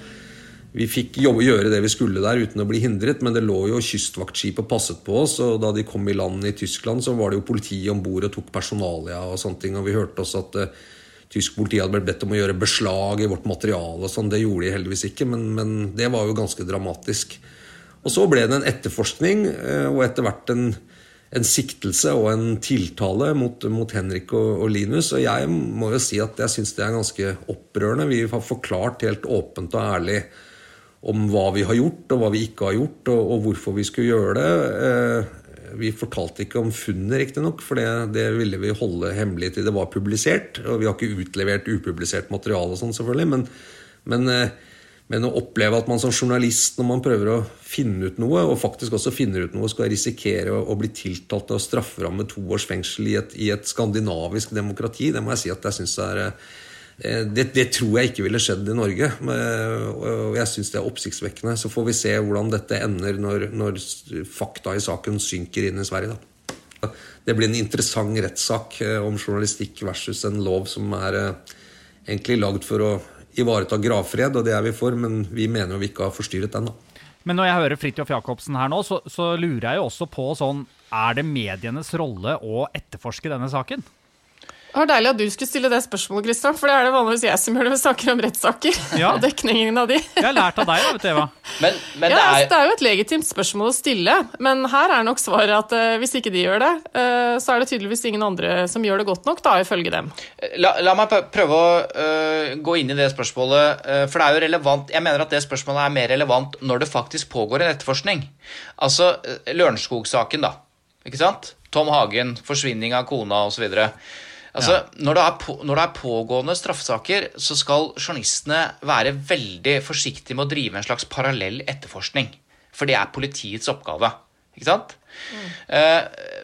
vi fikk jobbe, gjøre det vi skulle der uten å bli hindret, men det lå jo kystvaktskip og passet på oss. Og da de kom i land i Tyskland, så var det jo politiet om bord og tok personalia og sånne ting. Og vi hørte også at uh, tysk politi hadde blitt bedt om å gjøre beslag i vårt materiale og sånn. Det gjorde de heldigvis ikke, men, men, det var jo ganske dramatisk. Og så ble det en etterforskning, uh, og etter hvert en, en siktelse og en tiltale mot, mot Henrik og, og, Linus. Og jeg må jo si at jeg syns det er ganske opprørende. Vi har forklart helt åpent og ærlig om hva vi har gjort, og hva vi ikke har gjort, og, og hvorfor vi skulle gjøre det. Vi fortalte ikke om funnet, riktignok, for det, det, ville vi holde hemmelig til det var publisert. Og vi har ikke utlevert upublisert materiale og sånn, selvfølgelig, men, men, eh, men, å oppleve at man som journalist, når man prøver å finne ut noe, og faktisk også finner ut noe, skal risikere å, å bli tiltalt og strafferamme to års fengsel i et, i et, skandinavisk demokrati, det må jeg si at jeg syns er Eh, det, det, tror jeg ikke ville skjedd i Norge. Og jeg syns det er oppsiktsvekkende. Så får vi se hvordan dette ender når, når fakta i saken synker inn i Sverige. Da. Det blir en interessant rettssak eh, om journalistikk versus en lov som er eh, egentlig lagd for å ivareta gravfred, og det er vi for, men vi mener jo vi ikke har forstyrret den. da. Men når jeg hører Fridtjof Jacobsen her nå, så, så lurer jeg jo også på sånn Er det medienes rolle å etterforske denne saken? Det var deilig at du skulle stille det spørsmålet, Kristian, for det er det vanligvis jeg som gjør det Vi saker om rettssaker. Ja. og dekningen av de. jeg har lært av deg, da, vet du, Eva. Men, men ja, det, er... Altså, det, er... jo et legitimt spørsmål å stille, men her er nok svaret at uh, hvis ikke de gjør det, uh, så er det tydeligvis ingen andre som gjør det godt nok, da, ifølge dem. La, la meg prøve å uh, gå inn i det spørsmålet, for det er jo relevant Jeg mener at det spørsmålet er mer relevant når det faktisk pågår en etterforskning. Altså Lørenskog-saken, da. Ikke sant? Tom Hagen, forsvinning av kona osv. Altså, ja. når, det på, når, det er pågående straffesaker, så skal journalistene være veldig forsiktige med å drive en slags parallell etterforskning. For det er politiets oppgave. Ikke sant? Mm.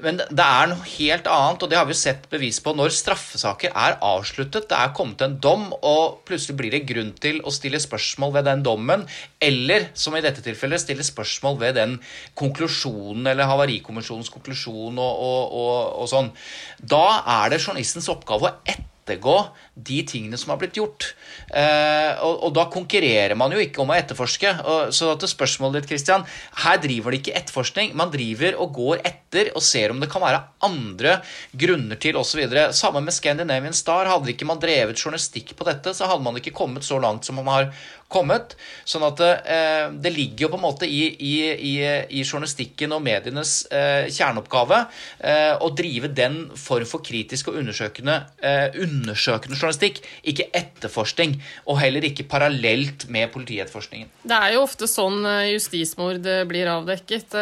Men det er noe helt annet, og det har vi sett bevis på når straffesaker er avsluttet. Det er kommet en dom, og plutselig blir det grunn til å stille spørsmål ved den dommen. Eller, som i dette tilfellet, stille spørsmål ved den konklusjonen, eller Havarikommisjonens konklusjon og, og, og, og sånn. Da er det journalistens oppgave å etterforske ettergå de tingene som har blitt gjort. Eh, og, og, da konkurrerer man jo ikke om å etterforske. Så til spørsmålet ditt, Christian, her driver det ikke etterforskning. Man driver og går etter og ser om det kan være andre grunner til osv. Sammen med Scandinavian Star. Hadde ikke man drevet journalistikk på dette, så hadde man ikke kommet så langt som man har kommet. Sånn at eh, det ligger jo på en måte i, i, i, i journalistikken og medienes eh, kjerneoppgave eh, å drive den form for kritisk og undersøkende, eh, undersøkende journalistikk, ikke etterforskning, og heller ikke parallelt med politietterforskningen. Det er jo ofte sånn justismord blir avdekket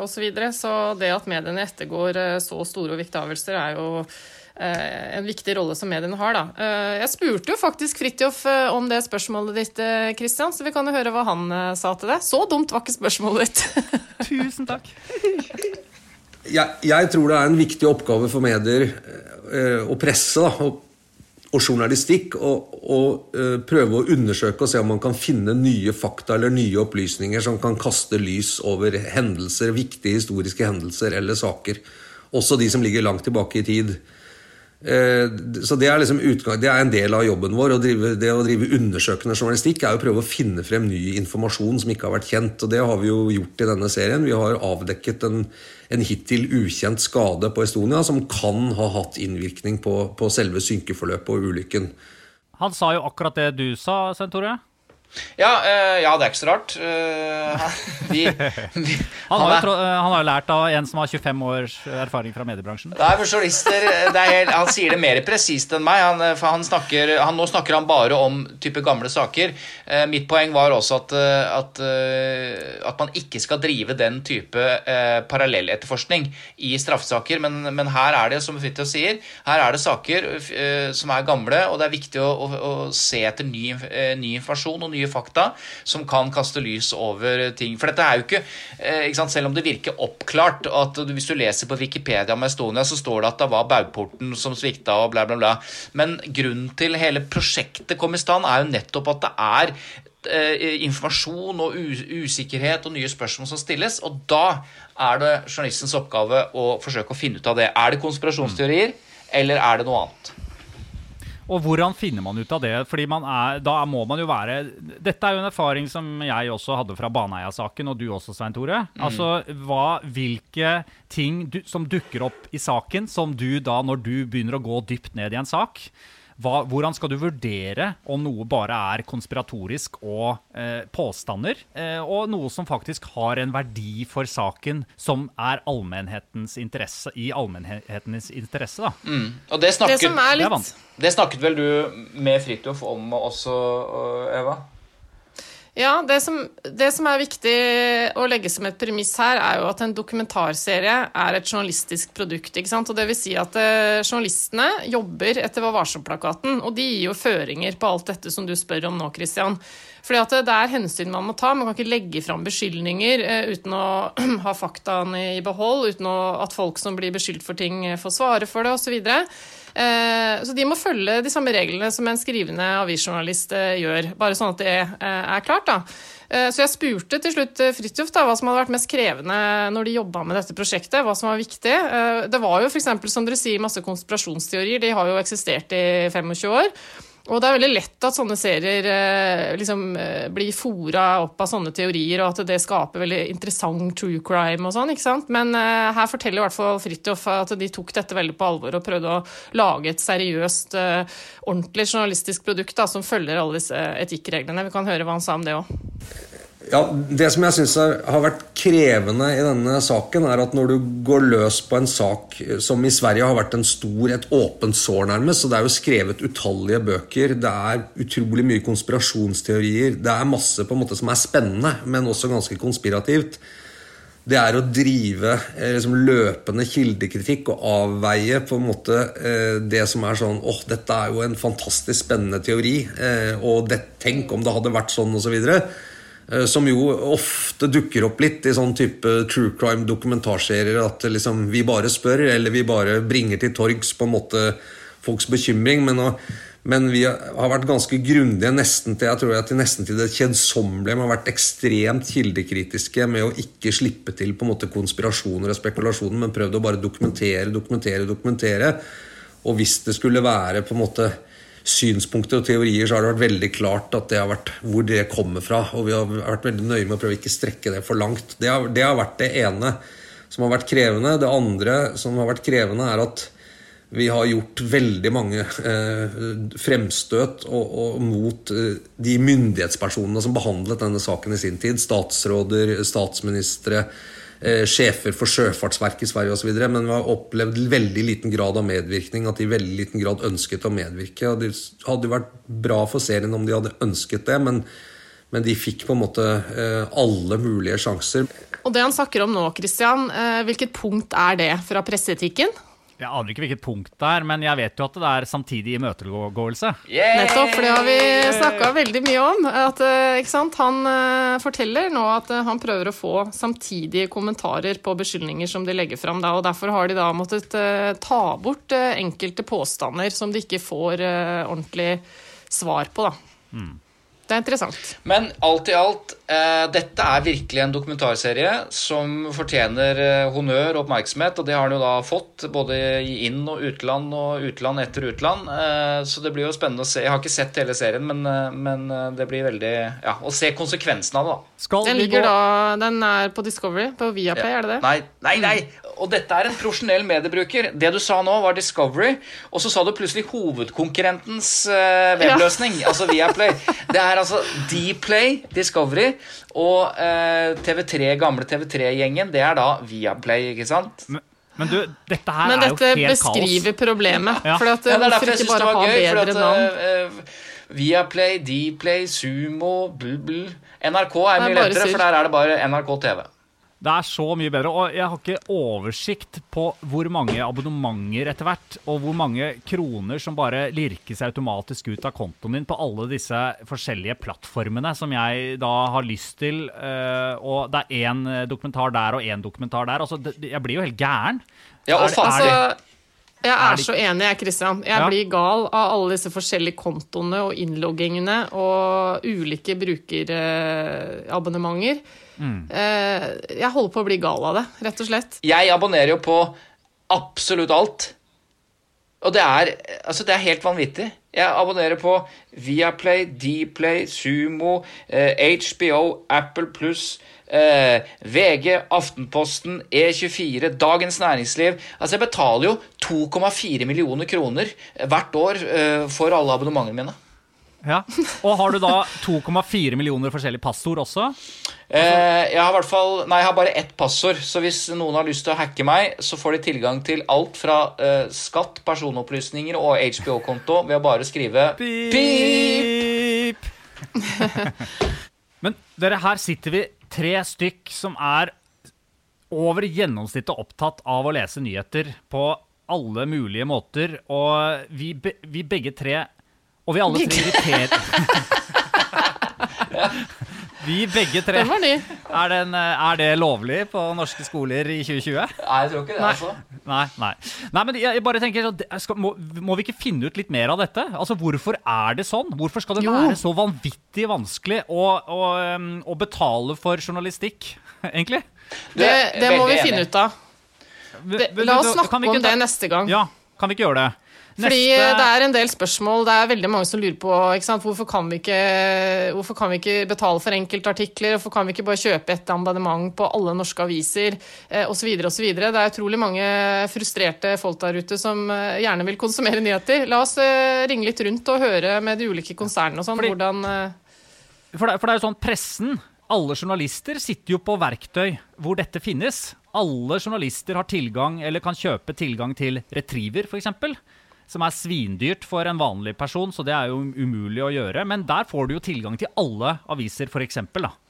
osv., så, videre, så det at mediene ettergår så store og viktige avgjørelser, er jo en viktig rolle som mediene har. Da. Eh, jeg spurte jo faktisk Fridtjof eh, om det spørsmålet ditt, Christian, så vi kan jo høre hva han sa til det. Så dumt var ikke spørsmålet ditt. Tusen takk. jeg, jeg, tror det er en viktig oppgave for medier og presse da, og, og, journalistikk å prøve å undersøke og se om man kan finne nye fakta eller nye opplysninger som kan kaste lys over hendelser, viktige historiske hendelser eller saker. Også de som ligger langt tilbake i tid. Eh, så det er, liksom utgang, det er en del av jobben vår. Å drive, det å drive undersøkende journalistikk er å prøve å finne frem ny informasjon som ikke har vært kjent. Og det har vi jo gjort i denne serien. Vi har avdekket en, en hittil ukjent skade på Estonia som kan ha hatt innvirkning på, på selve synkeforløpet og ulykken. Han sa jo akkurat det du sa, Svein Tore. Ja, uh, ja, det er ikke så rart. Uh, vi, vi, han, har jo, uh, han, har lært av en som har 25 års erfaring fra mediebransjen. Nei, for journalister, helt, Han sier det mer presist enn meg. Han, for han snakker, han, nå snakker han bare om type gamle saker. mitt poeng var også at, at, at, man ikke skal drive den type parallelletterforskning i straffesaker. Men, men, her er det, som Fridtjof sier, her er det saker som er gamle, og det er viktig å, å, å se etter ny, ny informasjon og ny nye fakta som kan kaste lys over ting. For dette er jo ikke, eh, ikke sant, Selv om det virker oppklart at hvis du leser på Wikipedia om Estonia, så står det at det var baugporten som svikta og bla, bla, bla. Men grunnen til hele prosjektet kom i stand, er jo nettopp at det er eh, informasjon og usikkerhet og nye spørsmål som stilles. Og da er det journalistens oppgave å forsøke å finne ut av det. Er det konspirasjonsteorier, eller er det noe annet? Og hvordan finner man ut av det? Fordi man er, da må man jo være Dette er jo en erfaring som jeg også hadde fra Baneheia-saken, og du også, Svein Tore. Altså, hva, Hvilke ting du, som dukker opp i saken, som du da, når du begynner å gå dypt ned i en sak hva, hvordan skal du vurdere om noe bare er konspiratorisk og eh, påstander, eh, og noe som faktisk har en verdi for saken som er allmennhetens interesse, i allmennhetens interesse? da? Mm. Og det snakket, Det som er Det litt det snakket vel du med Fridtjof om også, Eva? Ja, det som, det som er viktig å legge som et premiss her, er jo at en dokumentarserie er et journalistisk produkt. ikke sant? Og det vil si at eh, journalistene jobber etter Vær varsom-plakaten, og de gir jo føringer på alt dette som du spør om nå, Christian. Fordi at det er hensyn man må ta. Man kan ikke legge fram beskyldninger eh, uten å ha faktaene i behold, uten å, at folk som blir beskyldt for ting, eh, får svare for det, osv. Eh, så de må følge de samme reglene som en skrivende avisjournalist eh, gjør. Bare sånn at det eh, er klart, da. Så jeg spurte til slutt Fridtjof hva som hadde vært mest krevende når de jobba med dette prosjektet. Hva som var viktig. Det var jo f.eks. som dere sier, masse konspirasjonsteorier. De har jo eksistert i 25 år. Og det er veldig lett at sånne serier eh, liksom eh, blir fora opp av sånne teorier, og at det skaper veldig interessant true crime og sånn, ikke sant. Men eh, her forteller i hvert fall Fridtjof at de tok dette veldig på alvor og prøvde å lage et seriøst, ordentlig journalistisk produkt da, som følger alle disse etikkreglene. Vi kan høre hva han sa om det òg. Ja, Det som jeg syns har vært krevende i denne saken, er at når du går løs på en sak som i Sverige har vært en stor, et åpent sår, nærmest, så det er jo skrevet utallige bøker, det er utrolig mye konspirasjonsteorier, det er masse på en måte som er spennende, men også ganske konspirativt. Det er å drive eh, liksom, løpende kildekritikk og avveie på en måte eh, det som er sånn åh, dette er jo en fantastisk spennende teori, eh, og det, tenk om det hadde vært sånn, osv. Eh, Som jo ofte dukker opp litt i sånn type true crime dokumentarserier. At liksom vi bare spør, eller vi bare bringer til torgs på en måte folks bekymring. Men, men vi har vært ganske grundige nesten til jeg tror jeg, til nesten til det kjedsommelige. Vi har vært ekstremt kildekritiske med å ikke slippe til på en måte konspirasjoner og spekulasjoner, men prøvd å bare dokumentere, dokumentere, dokumentere. Og hvis det skulle være på en måte synspunkter og teorier, så har det vært veldig klart at det har vært hvor det kommer fra. Og vi har vært veldig nøye med å prøve å ikke strekke det for langt. Det har, det har vært det ene som har vært krevende. Det andre som har vært krevende, er at vi har gjort veldig mange eh, fremstøt og, og mot eh, de myndighetspersonene som behandlet denne saken i sin tid. Statsråder, statsministre, eh, sjefer for Sjøfartsverket i Sverige osv. Men vi har opplevd veldig liten grad av medvirkning, at de i veldig liten grad ønsket å medvirke. Og det hadde jo vært bra for serien om de hadde ønsket det, men, men de fikk på en måte eh, alle mulige sjanser. Og det han snakker om nå, Christian, eh, hvilket punkt er det fra presseetikken? Jeg aner ikke hvilket punkt det er, men jeg vet jo at det er samtidig imøtegåelse. Nettopp, for det har vi snakka veldig mye om. At, eh, ikke sant? Han eh, forteller nå at eh, han prøver å få samtidige kommentarer på beskyldninger som de legger fram. Og Derfor har de da måttet ta bort enkelte påstander som de ikke får ordentlig svar på. Da. Det er interessant. Men alt i alt, eh, dette er virkelig en dokumentarserie som fortjener eh, honnør og oppmerksomhet, og det har den jo da fått, både i inn- og utland og utland etter utland. Eh, så det blir jo spennende å se. Jeg har ikke sett hele serien, men, eh, men eh, det blir veldig Ja, å se konsekvensene av det, da. Skal Den vi ligger gå da, den er på Discovery, på Viaplay, er det det? Nei, nei, nei! Og dette er en profesjonell mediebruker. Det du sa nå, var Discovery, og så sa du plutselig hovedkonkurrentens uh, webløsning, altså Viaplay. Det er altså Dplay, Discovery, og uh, TV3, gamle TV3-gjengen, det er da Viaplay, ikke sant? Men, men du, dette her Men er jo helt kaos. Dette beskriver problemet. Ja. For at, Ja, det er derfor jeg syns det var gøy. For at eh, Viaplay, Dplay, Sumo, bl, bl. NRK er mye lettere, for der er det bare NRK TV. Det er så mye bedre. Og jeg har ikke oversikt på hvor mange abonnementer etter hvert, og hvor mange kroner som bare lirkes automatisk ut av kontoen din på alle disse forskjellige plattformene som jeg da har lyst til. eh, og det er én dokumentar der og én dokumentar der. Altså, jeg blir jo helt gæren. Ja, og faen, Altså, jeg er er så enig, jeg, Kristian. Jeg Ja. blir gal av alle disse forskjellige kontoene og innloggingene og ulike brukerabonnementer. Mm. Eh, Jeg holder på å bli gal av det, rett og slett. Jeg abonnerer jo på absolutt alt. Og det er, altså det er helt vanvittig. Jeg abonnerer på Viaplay, Dplay, Sumo, eh, HBO, Apple pluss, eh, VG, Aftenposten, E24, Dagens Næringsliv. Altså Jeg betaler jo 2,4 millioner kroner hvert år eh, for alle abonnementene mine. Ja. Og har du da 2,4 millioner forskjellige passord også? Eh, jeg har i hvert fall Nei, jeg har bare ett passord. Så hvis noen har lyst til å hacke meg, så får de tilgang til alt fra eh, skatt, personopplysninger og HBO-konto ved å bare skrive pip. Men dere, her sitter vi tre stykk som er over gjennomsnittet opptatt av å lese nyheter på alle mulige måter, og vi, vi begge tre Og vi alle tre irriterer Vi begge tre. Er, den, eh, er det lovlig på norske skoler i 2020? Nei, jeg tror ikke det. altså. Nei, nei. nei men jeg bare tenker sånn, skal, må, må vi ikke finne ut litt mer av dette? Altså, Hvorfor er det sånn? Hvorfor skal det Jo. være så vanvittig vanskelig å, å, um, å betale for journalistikk, egentlig? Det, det må vi finne ut av. Det, la oss snakke Kan vi ikke om det neste gang. Ja, kan vi ikke gjøre det? Fordi Neste- det er en del spørsmål. Det er veldig mange som lurer på? Hvorfor, kan vi ikke, hvorfor kan vi ikke betale for enkeltartikler. Hvorfor kan vi ikke bare kjøpe et abonnement på alle norske aviser eh, osv. osv. Det er utrolig mange frustrerte folk der ute som eh, gjerne vil konsumere nyheter. La oss eh, ringe litt rundt og høre med de ulike konsernene og sånn hvordan For det, for det er jo sånn, pressen, alle journalister sitter jo på verktøy hvor dette finnes. Alle journalister har tilgang, eller kan kjøpe tilgang til Retriever, f.eks. Som er svindyrt for en vanlig person, så det er jo umulig å gjøre. Men der får du jo tilgang til alle aviser, f.eks.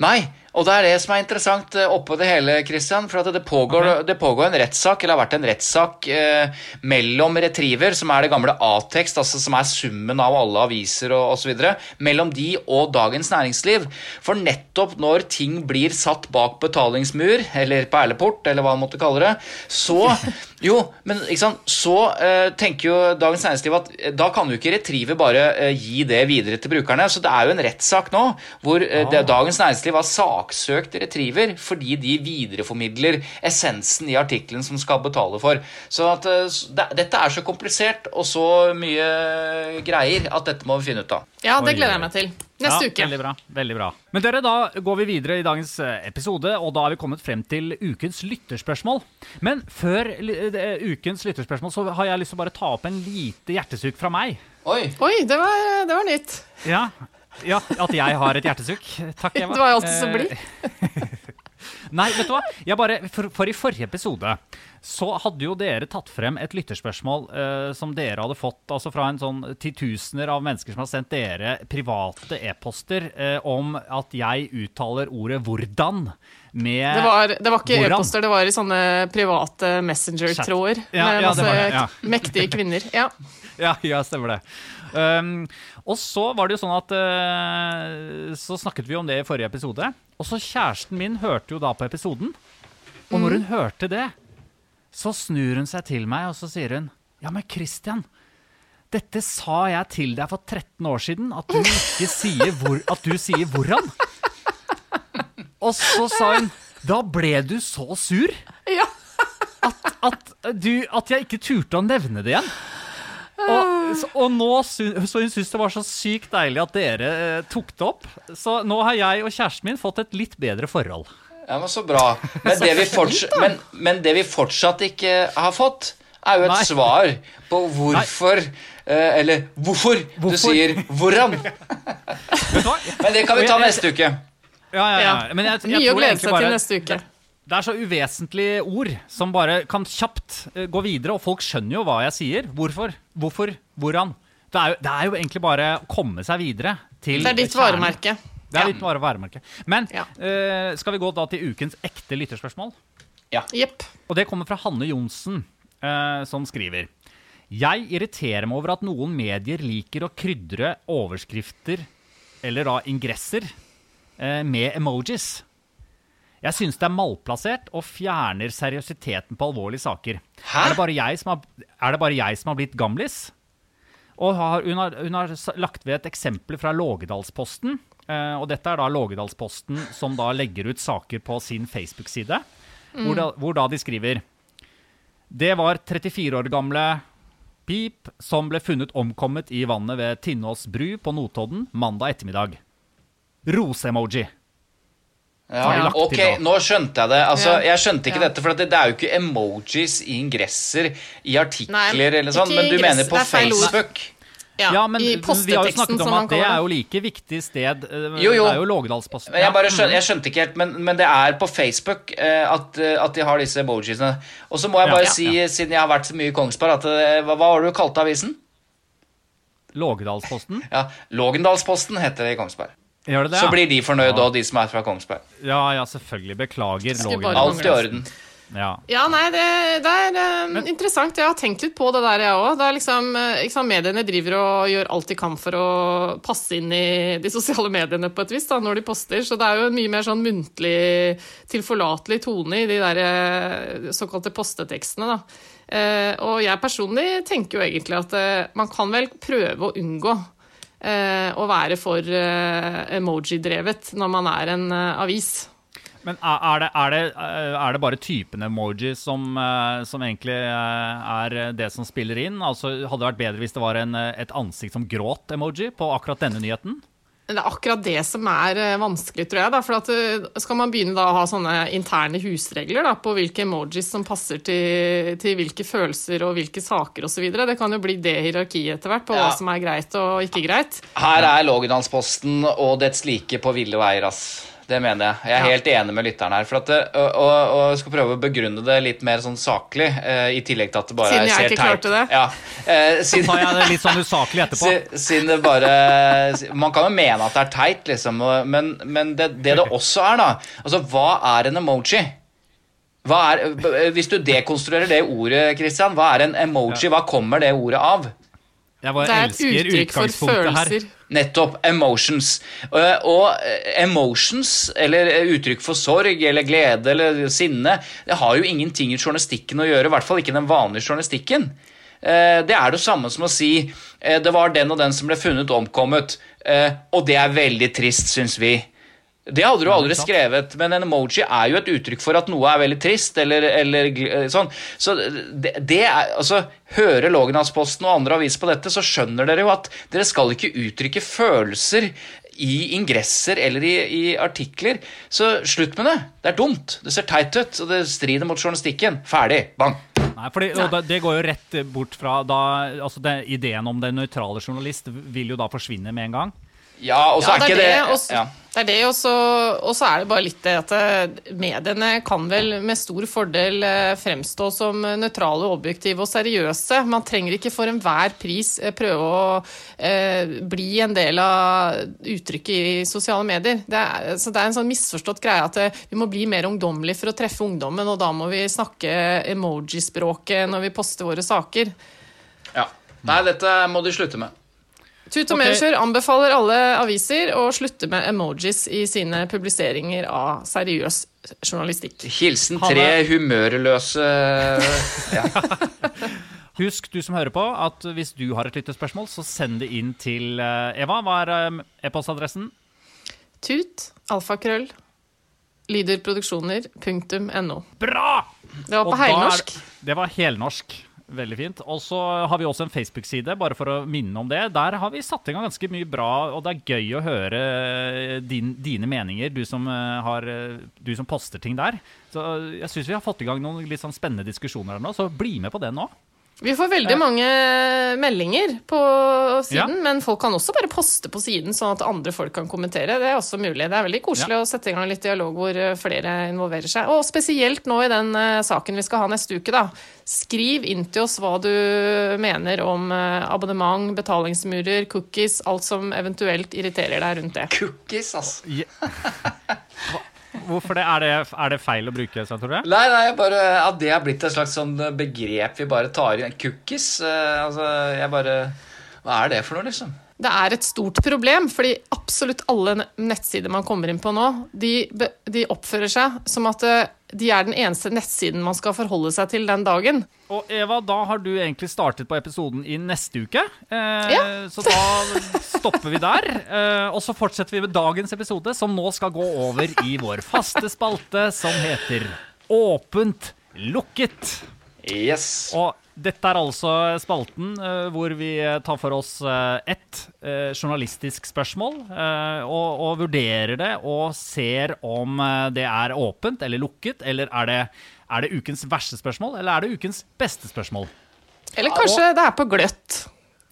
Nei, og det er det som er interessant eh, oppå det hele, Christian. For at det pågår, det pågår en rettssak, eller har vært en rettssak eh, mellom Retriever, som er det gamle A-tekst, altså som er summen av alle aviser og osv., mellom de og Dagens Næringsliv. For nettopp når ting blir satt bak betalingsmur, eller perleport, eller hva man måtte kalle det, så Jo, men ikke sant, så uh, tenker jo Dagens Næringsliv at uh, da kan jo ikke Retriever bare uh, gi det videre til brukerne. Så det er jo en rettssak nå hvor det, Dagens Næringsliv har saksøkt Retriever fordi de videreformidler essensen i artikkelen som skal betale for. Så at det, dette er så komplisert og så mye greier at dette må vi finne ut av. Ja, det gleder jeg meg til. Neste ja, uke. Veldig bra. veldig bra. Men dere, da går vi videre i dagens eh, episode, og da er vi kommet frem til ukens lytterspørsmål. Men før eh, ukens lytterspørsmål så har jeg lyst til å bare ta opp en lite hjertesukk fra meg. Oi! Oi, det var, det var nytt. Ja, ja at jeg har et hjertesukk. Takk, Eva. Du er jo alltid så Eh, blid. Nei, vet du hva? Jeg bare, for, for i forrige episode så hadde jo dere tatt frem et lytterspørsmål eh, som dere hadde fått altså fra en sånn titusener av mennesker som har sendt dere private e-poster eh, om at jeg uttaler ordet 'hvordan' med Det var, det var ikke e-poster, det var i sånne private messenger-tråder. Ja, med ja, masse ja. mektige kvinner. Ja. Ja, ja, stemmer det. Um, og så var det jo sånn at uh, Så snakket vi om det i forrige episode. Og så kjæresten min hørte jo da på episoden. Og når hun hørte det, så snur hun seg til meg og så sier hun Ja, men Christian, dette sa jeg til deg for 13 år siden, at du ikke sier hvor, at du sier 'hvordan'. Og så sa hun Da ble du så sur at, at, du, at jeg ikke turte å nevne det igjen. Og, og nå så hun syntes det var så sykt deilig at dere eh, tok det opp. Så nå har jeg og kjæresten min fått et litt bedre forhold. Ja, men Så bra. Men det vi, fortsatt, men, men det vi fortsatt ikke har fått, er jo et Nei. svar på hvorfor eh, Eller hvorfor, du sier 'hvordan'. Men det kan vi ta neste uke. Ja, ja, ja. Men jeg, jeg Mye å glede seg bare- til neste uke. Det er så uvesentlige ord som bare kan kjapt eh, gå videre, og folk skjønner jo hva jeg sier. Hvorfor? Hvorfor? Hvordan? Det er jo, det er jo egentlig bare å komme seg videre til Det er ditt kjernen. varemerke. Det er Ja. litt bare varemerke. Men Ja. uh, skal vi gå da til ukens ekte lytterspørsmål? Jepp. Og det kommer fra Hanne Johnsen, uh, som skriver Jeg irriterer meg over at noen medier liker å krydre overskrifter, eller da ingresser, uh, med emojis. Jeg syns det er malplassert og fjerner seriøsiteten på alvorlige saker. Hæ? Er det bare jeg som har, er det bare jeg som har blitt gamlis? Og har, hun, har, hun har lagt ved et eksempel fra Lågedalsposten. Eh, og dette er da Lågedalsposten som da legger ut saker på sin Facebook-side. Hvor, da, hvor da de skriver Det var 34 år gamle Pip, som ble funnet omkommet i vannet ved Tinnås bru på Notodden mandag ettermiddag. Rose-emoji. Ja, ok, til nå skjønte jeg det. Altså, Ja. Jeg skjønte ikke Ja. dette, for det, det er jo ikke emojis i ingresser i artikler Nei, eller sånn, men du mener på. Facebook? Ja, Ja, men I vi har jo posteteksten, snakket om at det er jo like viktig sted. eh, Jo, jo. Det er jo Lågedalsposten. Jeg, bare skjønte, jeg skjønte ikke helt, men, men det er på Facebook eh, at, eh, at de har disse emojisene. Og så må jeg bare ja, si, ja. siden jeg har vært så mye i Kongsberg, at hva, hva var det du kalte avisen? Lågedalsposten. Ja, Lågendalsposten heter det i Kongsberg. Gjør det det? Så blir de fornøyd Ja. òg, de som er fra Kongsberg. Ja, ja, selvfølgelig. Beklager. Alt i orden. Ja. Ja, nei, det, det er eh, interessant. Jeg har tenkt litt på det der, jeg òg. Liksom, sant, Mediene driver og gjør alt de kan for å passe inn i de sosiale mediene på et vis da, når de poster. Så det er jo en mye mer sånn muntlig, tilforlatelig tone i de der eh, såkalte postetekstene. da. Uh, og jeg personlig tenker jo egentlig at uh, man kan vel prøve å unngå uh, å være for emoji-drevet når man er en avis. Men er det, er, det, eh, er det bare typen emoji som, eh, som egentlig eh, er det som spiller inn? Altså, Hadde det vært bedre hvis det var en, et ansikt som gråt-emoji på akkurat denne nyheten? Det er akkurat det som er vanskelig, tror jeg. Da. For at, skal man begynne da å ha sånne interne husregler da, på hvilke emojis som passer til, til hvilke følelser og hvilke saker osv. Det kan jo bli det hierarkiet etter hvert, på Ja. hva som er greit og ikke greit. Her er Lågendalsposten og dets like på ville veier, ass. Det mener jeg. Jeg er Ja. helt enig med lytteren her. For at og, og, og jeg skal prøve å begrunne det litt mer sånn saklig, eh, i tillegg til at det bare Siden jeg ser ikke teit klarte det. Ja, eh, Så siden, jeg det litt sånn usaklig etterpå. Si- Siden det bare Man kan jo mene at det er teit, liksom, men, men det, det det også er, da Altså, hva er en emoji? Hva er, hvis du dekonstruerer det ordet, Christian, hva er en emoji? Hva kommer det ordet av? Jeg bare Det er et elsker uttrykk for utgangspunktet her. følelser. Nettopp. Emotions. Eh, Og eh, emotions, eller eh, uttrykk for sorg eller glede eller sinne, det har jo ingenting i journalistikken å gjøre, i hvert fall ikke den vanlige journalistikken. Eh, Det er det samme som å si det var den og den som ble funnet omkommet, eh, og det er veldig trist, syns vi. Det hadde du aldri skrevet, men en emoji er jo et uttrykk for at noe er veldig trist, eller, eller eh, sånn. Så det, det er, altså, Hører Lågendalsposten og andre aviser på dette, så skjønner dere jo at dere skal ikke uttrykke følelser i ingresser eller i, i artikler. Så slutt med det. Det er dumt. Det ser teit ut, og det strider mot journalistikken. Ferdig. Bang. Nei, fordi, det, det går jo rett bort fra da altså det, Ideen om den nøytrale journalist vil jo da forsvinne med en gang. Ja, og så Ja, er ikke det det, også- ja. det er det, og så- er det bare litt det at eh, mediene kan vel med stor fordel eh, fremstå som nøytrale, objektive og seriøse. Man trenger ikke for enhver pris eh, prøve å eh, bli en del av uttrykket i sosiale medier. Det er, så det er en sånn misforstått greie at vi må bli mer ungdommelige for å treffe ungdommen, og da må vi snakke emojispråket når vi poster våre saker. ja. Nei, dette må de slutte med. Tut og okay. Medkjør anbefaler alle aviser å slutte med emojis i sine publiseringer av seriøs journalistikk. Hilsen Hanne. tre humørløse ja. Husk, du som hører på, at hvis du har et lyttespørsmål, så send det inn til eh, Eva. Hva er eh, e-postadressen? Tut, alfakrøll, lyderproduksjoner.no. Bra! Det var på da heilnorsk. Det var helnorsk. Veldig fint. Og så har vi også en Facebook-side, bare for å minne om det. Der har vi satt i gang ganske mye bra, og det er gøy å høre eh, din, dine meninger, du som, eh, har, eh, du som poster ting der. Så jeg syns vi har fått i gang noen litt sånn spennende diskusjoner her nå, så bli med på det nå. Vi får veldig mange meldinger på siden, Ja. men folk kan også bare poste på siden, sånn at andre folk kan kommentere. Det er også mulig. Det er veldig koselig å sette i gang litt dialog hvor eh, flere involverer seg. Og spesielt nå i den eh, saken vi skal ha neste uke, da. Skriv inn til oss hva du mener om eh, abonnement, betalingsmurer, cookies, alt som eventuelt irriterer deg rundt det. Cookies, altså. Hvorfor det? Er det, er det feil å bruke, sånn, tror du? Nei, nei, jeg bare, at det har blitt et slags sånn begrep vi bare tar inn. Cookies. eh, altså, jeg bare Hva er det for noe, liksom? Det er et stort problem, fordi absolutt alle nettsider man kommer inn på nå, de, de oppfører seg som at eh, de er den eneste nettsiden man skal forholde seg til den dagen. Og Eva, da har du egentlig startet på episoden i neste uke. Eh, Ja. Så da stopper vi der. Eh, og så fortsetter vi med dagens episode, som nå skal gå over i vår faste spalte som heter Åpent lukket. Yes. Og Dette er altså spalten uh, hvor vi tar for oss uh, ett uh, journalistisk spørsmål og, og, vurderer det og ser om det er åpent eller lukket, eller er det, er det ukens verste spørsmål, eller er det ukens beste spørsmål? Eller kanskje det er på gløtt.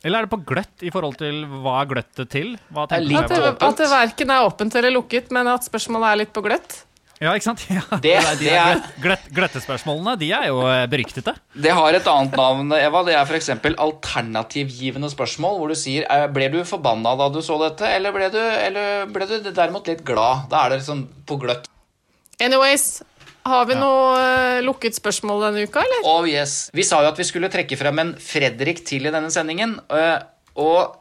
Eller er det på gløtt i forhold til hva er gløttet til? at, det, at det verken er åpent eller lukket, men at spørsmålet er litt på gløtt? Ja, ikke sant? Ja. Det, det er, gløtt, gløttespørsmålene de er jo eh, beryktede. Det har et annet navn, Eva. Det er f.eks. alternativgivende spørsmål, hvor du sier eh, Ble du forbanna da du så dette, eller ble du, eller ble du derimot litt glad? Da er det liksom på gløtt. Anyways, har vi ja. noe uh, lukket spørsmål denne uka, eller? Oh yes. Vi sa jo at vi skulle trekke frem en Fredrik til i denne sendingen. Uh, og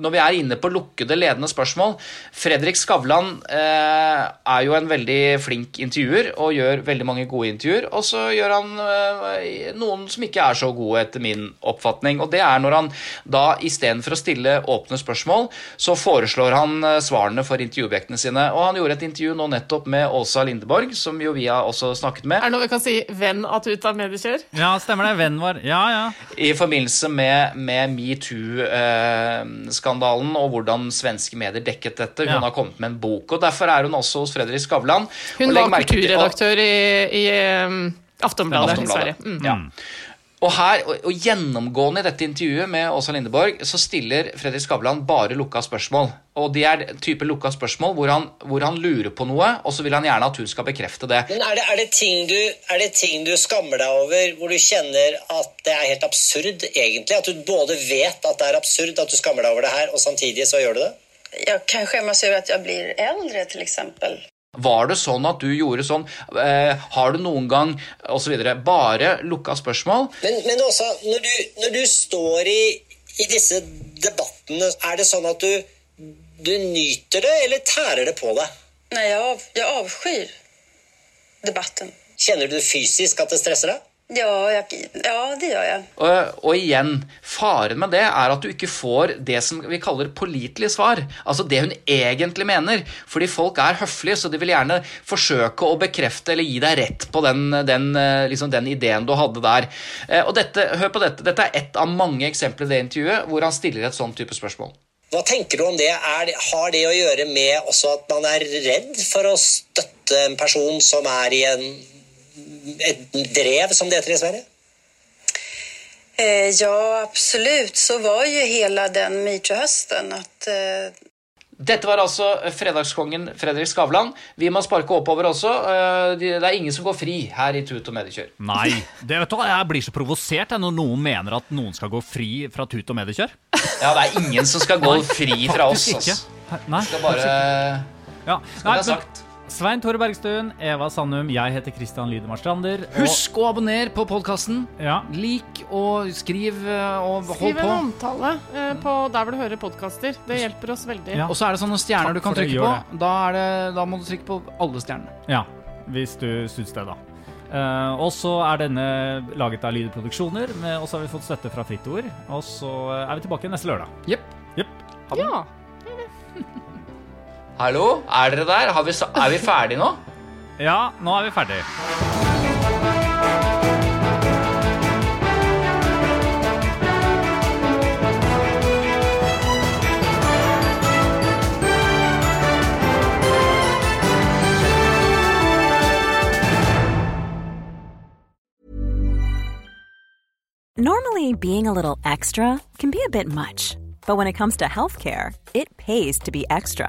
når vi er inne på lukkede, ledende spørsmål Fredrik Skavlan eh, er jo en veldig flink intervjuer og gjør veldig mange gode intervjuer. Og så gjør han eh, noen som ikke er så gode, etter min oppfatning. Og det er når han da istedenfor å stille åpne spørsmål, så foreslår han eh, svarene for intervjuobjektene sine. Og han gjorde et intervju nå nettopp med Åsa Lindeborg, som jo vi har også snakket med. Er det noe vi kan si venn av Tuta Mediekjør? Ja, stemmer det. Venn vår. Ja, ja. I forbindelse med, med metoo. Eh, skandalen og hvordan svenske medier dekket dette. Hun ja. har kommet med en bok, og derfor er hun også hos Fredrik Skavlan. Hun var kulturredaktør i, i um, Aftonbladet, Aftonbladet, i Sverige. Mm. Ja. Og her, og Gjennomgående i dette intervjuet med Åsa Lindeborg så stiller Fredrik Skavlan bare lukka spørsmål. Og Det er type lukka spørsmål hvor han, hvor han, lurer på noe, og så vil han gjerne at hun skal bekrefte det. Men er det, er, det du, er det, ting du, skammer deg over, hvor du kjenner at det er helt absurd, egentlig? At du både vet at det er absurd at du skammer deg over det her, og samtidig så gjør du det? Jeg kan skjemmes over at jeg blir eldre, f.eks. Var det sånn at du gjorde sånn? Eh, har du noen gang osv. Bare lukka spørsmål. Men, men også, når du, når du står i, i, disse debattene, er det sånn at du, du nyter det, eller tærer det på deg? Nei, jeg, av, jeg avskyr debatten. Kjenner du fysisk at det stresser deg? Ja, jeg, ja, det gjør jeg. Og, og, igjen, faren med det er at du ikke får det som vi kaller pålitelige svar. Altså det hun egentlig mener. Fordi folk er høflige, så de vil gjerne forsøke å bekrefte eller gi deg rett på den, den, liksom den ideen du hadde der. Eh, og dette, hør på dette. Dette er ett av mange eksempler i det intervjuet hvor han stiller et sånn type spørsmål. Hva tenker du om det? Er, har det å gjøre med også at man er redd for å støtte en person som er i en drev som det heter i Sverige? Eh, ja, absolutt. Så var jo hele den metoo-høsten at eh... Dette var altså fredagskongen Fredrik Skavlan. Vi må sparke oppover også. Eh, det er ingen som går fri her i Tut og Mediekjør. Nei. Det, vet du hva, Jeg blir så provosert når noen mener at noen skal gå fri fra Tut og Mediekjør. Ja, det er ingen som skal gå fri fra oss. Nei, skal bare ja. Skal Nei, sagt. Svein Tore Bergstuen, Eva Sandum, jeg heter Christian Lydemar Strander. Husk å abonnere på podkasten. Ja. Lik og skriv eh, og hold skriv på. Skriv en omtale eh, på der hvor du hører podkaster. Det hjelper oss veldig. Ja. Og så er det sånne stjerner Takk du kan trykke på. Da, det, da, må du trykke på alle stjernene. Ja, hvis du syns det, da. Uh, og så er denne laget av Lydproduksjoner, og så har vi fått støtte fra Fritt Ord. Og så er vi tilbake neste lørdag. Jepp. Yep. Ja. Hallo, er dere der? Vi, er vi ferdige nå? Ja, nå er vi ferdige. Normally, being a little extra can be a bit much, but when it comes to healthcare, it pays to be extra